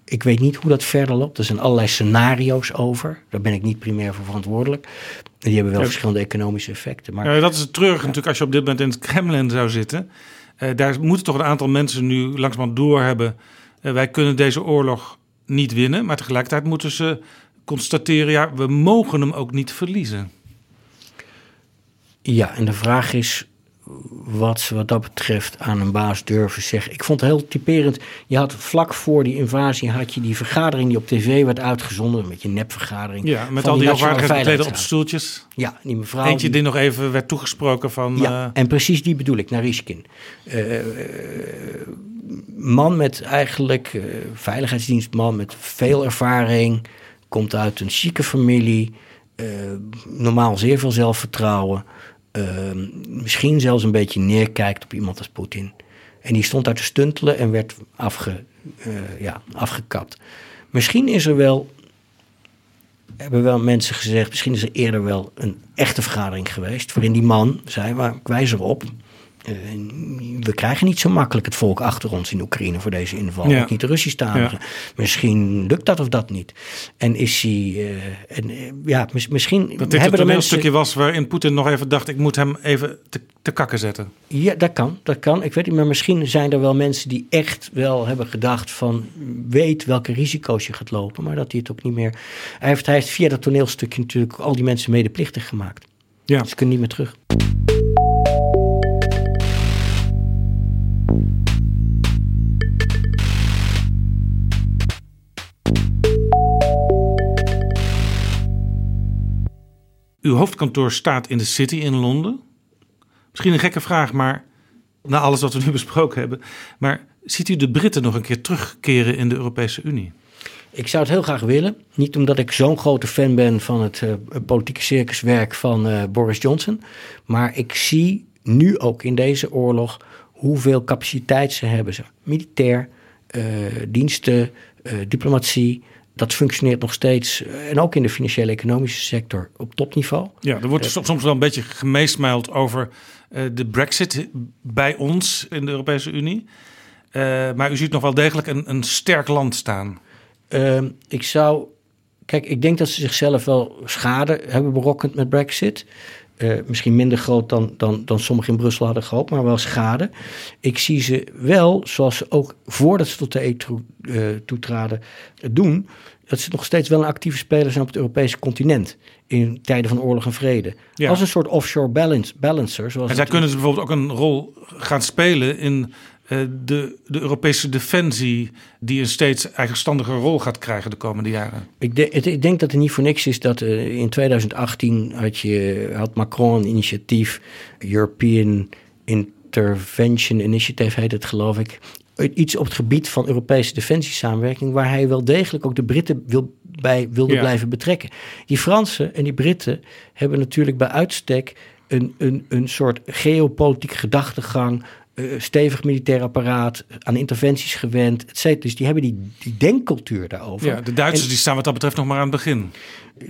Ik weet niet hoe dat verder loopt. Er zijn allerlei scenario's over. Daar ben ik niet primair voor verantwoordelijk. Die hebben wel verschillende economische effecten. Maar... Ja, dat is het terug natuurlijk als je op dit moment in het Kremlin zou zitten. Uh, daar moeten toch een aantal mensen nu langzamerhand doorhebben. Uh, wij kunnen deze oorlog niet winnen. Maar tegelijkertijd moeten ze constateren, ja, we mogen hem ook niet verliezen. Ja, en de vraag is wat ze wat dat betreft aan een baas durven zeggen. Ik vond het heel typerend. Je had vlak voor die invasie had je die vergadering die op tv werd uitgezonden. Met je nepvergadering. Ja, met al die hoogwaardigheidskleden op stoeltjes. Ja, die mevrouw. Eentje die, nog even werd toegesproken van... Ja, uh... en precies die bedoel ik, Narishkin. Uh, man met eigenlijk uh, veiligheidsdienstman met veel ervaring. Komt uit een chique familie. normaal zeer veel zelfvertrouwen. Ehm, misschien zelfs een beetje neerkijkt op iemand als Poetin. En die stond daar te stuntelen en werd afge, uh, ja, afgekapt. Misschien is er wel, hebben wel mensen gezegd, misschien is er eerder wel een echte vergadering geweest. waarin die man zei: waar, wijs erop. Uh, we krijgen niet zo makkelijk het volk achter ons in Oekraïne voor deze inval. Ja. Ook niet de Russisch taligen. Ja. Misschien lukt dat of dat niet. En is hij. Uh, en, uh, ja, mis, misschien. Dat dit hebben een stukje was waarin Poetin nog even dacht: ik moet hem even te, te, kakken zetten. Ja, dat kan. Dat kan. Ik weet niet, maar misschien zijn er wel mensen die echt wel hebben gedacht: van weet welke risico's je gaat lopen, maar dat hij het ook niet meer. Hij heeft, hij heeft via dat toneelstukje natuurlijk al die mensen medeplichtig gemaakt. Ja. Ze kunnen niet meer terug. Uw hoofdkantoor staat in de City in Londen. Misschien een gekke vraag, maar na alles wat we nu besproken hebben. Maar ziet u de Britten nog een keer terugkeren in de Europese Unie? Ik zou het heel graag willen. Niet omdat ik zo'n grote fan ben van het uh, politieke circuswerk van uh, Boris Johnson. Maar ik zie nu ook in deze oorlog hoeveel capaciteit ze hebben. Militair, uh, diensten, diplomatie, dat functioneert nog steeds. Eh, en ook in de financiële economische sector op topniveau. Ja, er wordt uh, soms wel een beetje gemeesmuild over uh, de brexit bij ons in de Europese Unie. maar u ziet nog wel degelijk een, een sterk land staan. Ehm, ik zou... Kijk, ik denk dat ze zichzelf wel schade hebben berokkend met brexit. Uh, misschien minder groot dan, dan, dan sommigen in Brussel hadden gehoopt, maar wel schade. Ik zie ze wel, zoals ze ook voordat ze tot de EU uh, toetraden, doen, dat ze nog steeds wel een actieve speler zijn op het Europese continent. In tijden van oorlog en vrede. Ja. Als een soort offshore balance, balancer. Zoals en zij kunnen ze bijvoorbeeld ook een rol gaan spelen in de, de Europese defensie, die een steeds eigenstandige rol gaat krijgen de komende jaren. Ik, de, het, ik denk dat het niet voor niks is dat uh, in 2018 had, je, had Macron een initiatief, European Intervention Initiative heet het geloof ik iets op het gebied van Europese defensiesamenwerking, waar hij wel degelijk ook de Britten wil, bij wilde ja. blijven betrekken. Die Fransen en die Britten hebben natuurlijk bij uitstek een, een, een soort geopolitiek gedachtegang, uh, stevig militair apparaat, aan interventies gewend, et cetera. Dus die hebben die, die denkcultuur daarover. Ja, de Duitsers en, die staan wat dat betreft nog maar aan het begin.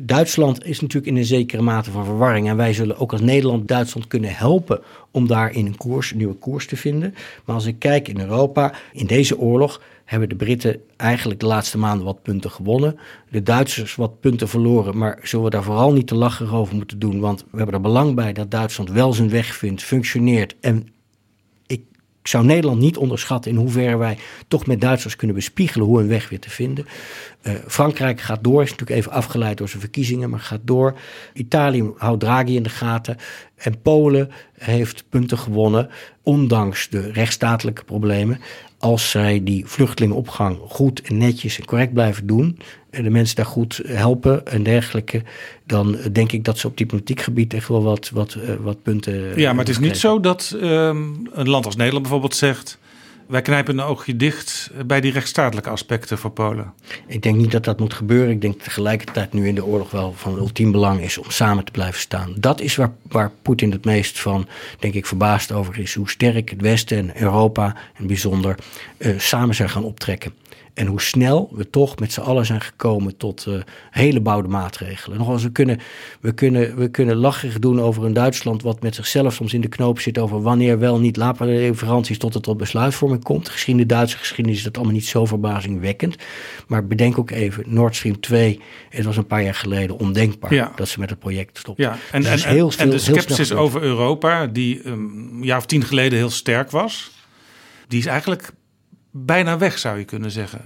Duitsland is natuurlijk in een zekere mate van verwarring. En wij zullen ook als Nederland Duitsland kunnen helpen om daar in een koers, een nieuwe koers te vinden. Maar als ik kijk in Europa, in deze oorlog hebben de Britten eigenlijk de laatste maanden wat punten gewonnen. De Duitsers wat punten verloren. Maar zullen we daar vooral niet te lachen over moeten doen. Want we hebben er belang bij dat Duitsland wel zijn weg vindt, functioneert en ik zou Nederland niet onderschatten in hoeverre wij toch met Duitsers kunnen bespiegelen hoe een weg weer te vinden. Uh, Frankrijk gaat door, is natuurlijk even afgeleid door zijn verkiezingen, maar gaat door. Italië houdt Draghi in de gaten. En Polen heeft punten gewonnen, ondanks de rechtsstatelijke problemen. Als zij die vluchtelingenopgang goed en netjes en correct blijven doen, en de mensen daar goed helpen en dergelijke, dan denk ik dat ze op diplomatiek gebied echt wel wat, wat, uh, wat punten. Ja, maar het is niet zo dat um, een land als Nederland bijvoorbeeld zegt. Wij knijpen een oogje dicht bij die rechtsstatelijke aspecten voor Polen. Ik denk niet dat dat moet gebeuren. Ik denk tegelijkertijd nu in de oorlog wel van ultiem belang is om samen te blijven staan. Dat is waar, waar Poetin het meest van, denk ik, verbaasd over is. Hoe sterk het Westen en Europa in bijzonder uh, samen zijn gaan optrekken. En hoe snel we toch met z'n allen zijn gekomen tot uh, hele bouwde maatregelen. Nogals, we kunnen, we, kunnen, we kunnen lacherig doen over een Duitsland wat met zichzelf soms in de knoop zit over wanneer wel niet leveranties tot het tot besluitvorming komt. Gezien de Duitse geschiedenis is dat allemaal niet zo verbazingwekkend. Maar bedenk ook even, Nord Stream 2, het was een paar jaar geleden ondenkbaar dat ze met het project stopten. Ja, en, dus en, de scepticis over Europa, die um, een jaar of tien geleden heel sterk was, die is eigenlijk bijna weg, zou je kunnen zeggen.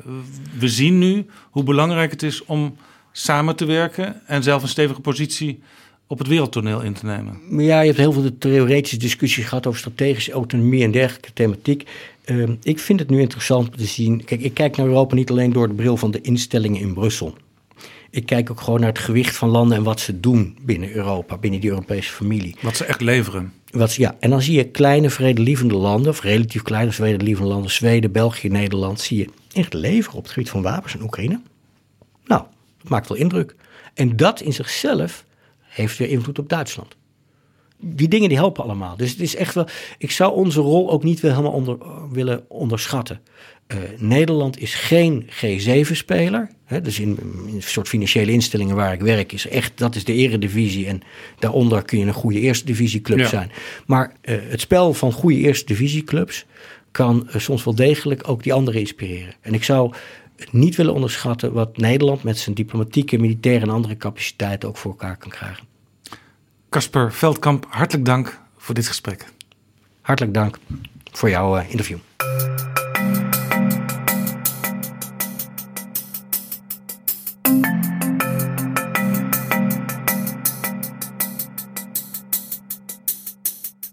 We zien nu hoe belangrijk het is om samen te werken en zelf een stevige positie op het wereldtoneel in te nemen. Ja, je hebt heel veel theoretische discussies gehad over strategische autonomie en dergelijke thematiek. Uh, ik vind het nu interessant te zien. Kijk, ik kijk naar Europa niet alleen door de bril van de instellingen in Brussel. Ik kijk ook gewoon naar het gewicht van landen en wat ze doen binnen Europa, binnen die Europese familie. Wat ze echt leveren. Wat, ja, en dan zie je kleine vredelievende landen, of relatief kleine vredelievende landen, Zweden, België, Nederland, zie je echt leveren op het gebied van wapens in Oekraïne. Nou, dat maakt wel indruk. En dat in zichzelf heeft weer invloed op Duitsland. Die dingen die helpen allemaal. Dus het is echt wel. Ik zou onze rol ook niet helemaal onder, willen onderschatten. Uh, Nederland is geen G7-speler. Dus in, in, een soort financiële instellingen waar ik werk, is echt dat is de eredivisie. En daaronder kun je een goede eerste divisieclub ja. zijn. Maar uh, het spel van goede eerste divisieclubs kan uh, soms wel degelijk ook die anderen inspireren. En ik zou niet willen onderschatten wat Nederland met zijn diplomatieke, militaire en andere capaciteiten ook voor elkaar kan krijgen. Casper Veldkamp, hartelijk dank voor dit gesprek. Hartelijk dank voor jouw interview.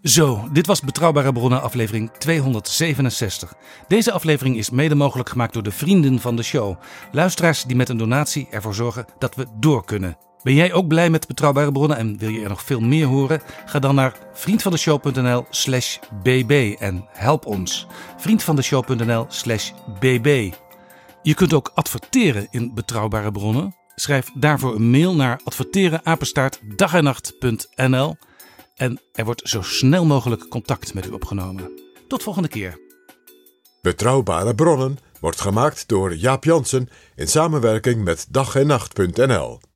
Zo, dit was Betrouwbare Bronnen aflevering 267. Deze aflevering is mede mogelijk gemaakt door de vrienden van de show. Luisteraars die met een donatie ervoor zorgen dat we door kunnen. Ben jij ook blij met Betrouwbare Bronnen en wil je er nog veel meer horen? Ga dan naar vriendvandeshow.nl slash bb en help ons. vriendvandeshow.nl slash bb Je kunt ook adverteren in Betrouwbare Bronnen. Schrijf daarvoor een mail naar adverteren en er wordt zo snel mogelijk contact met u opgenomen. Tot volgende keer. Betrouwbare bronnen wordt gemaakt door Jaap Jansen in samenwerking met dag en nacht.nl.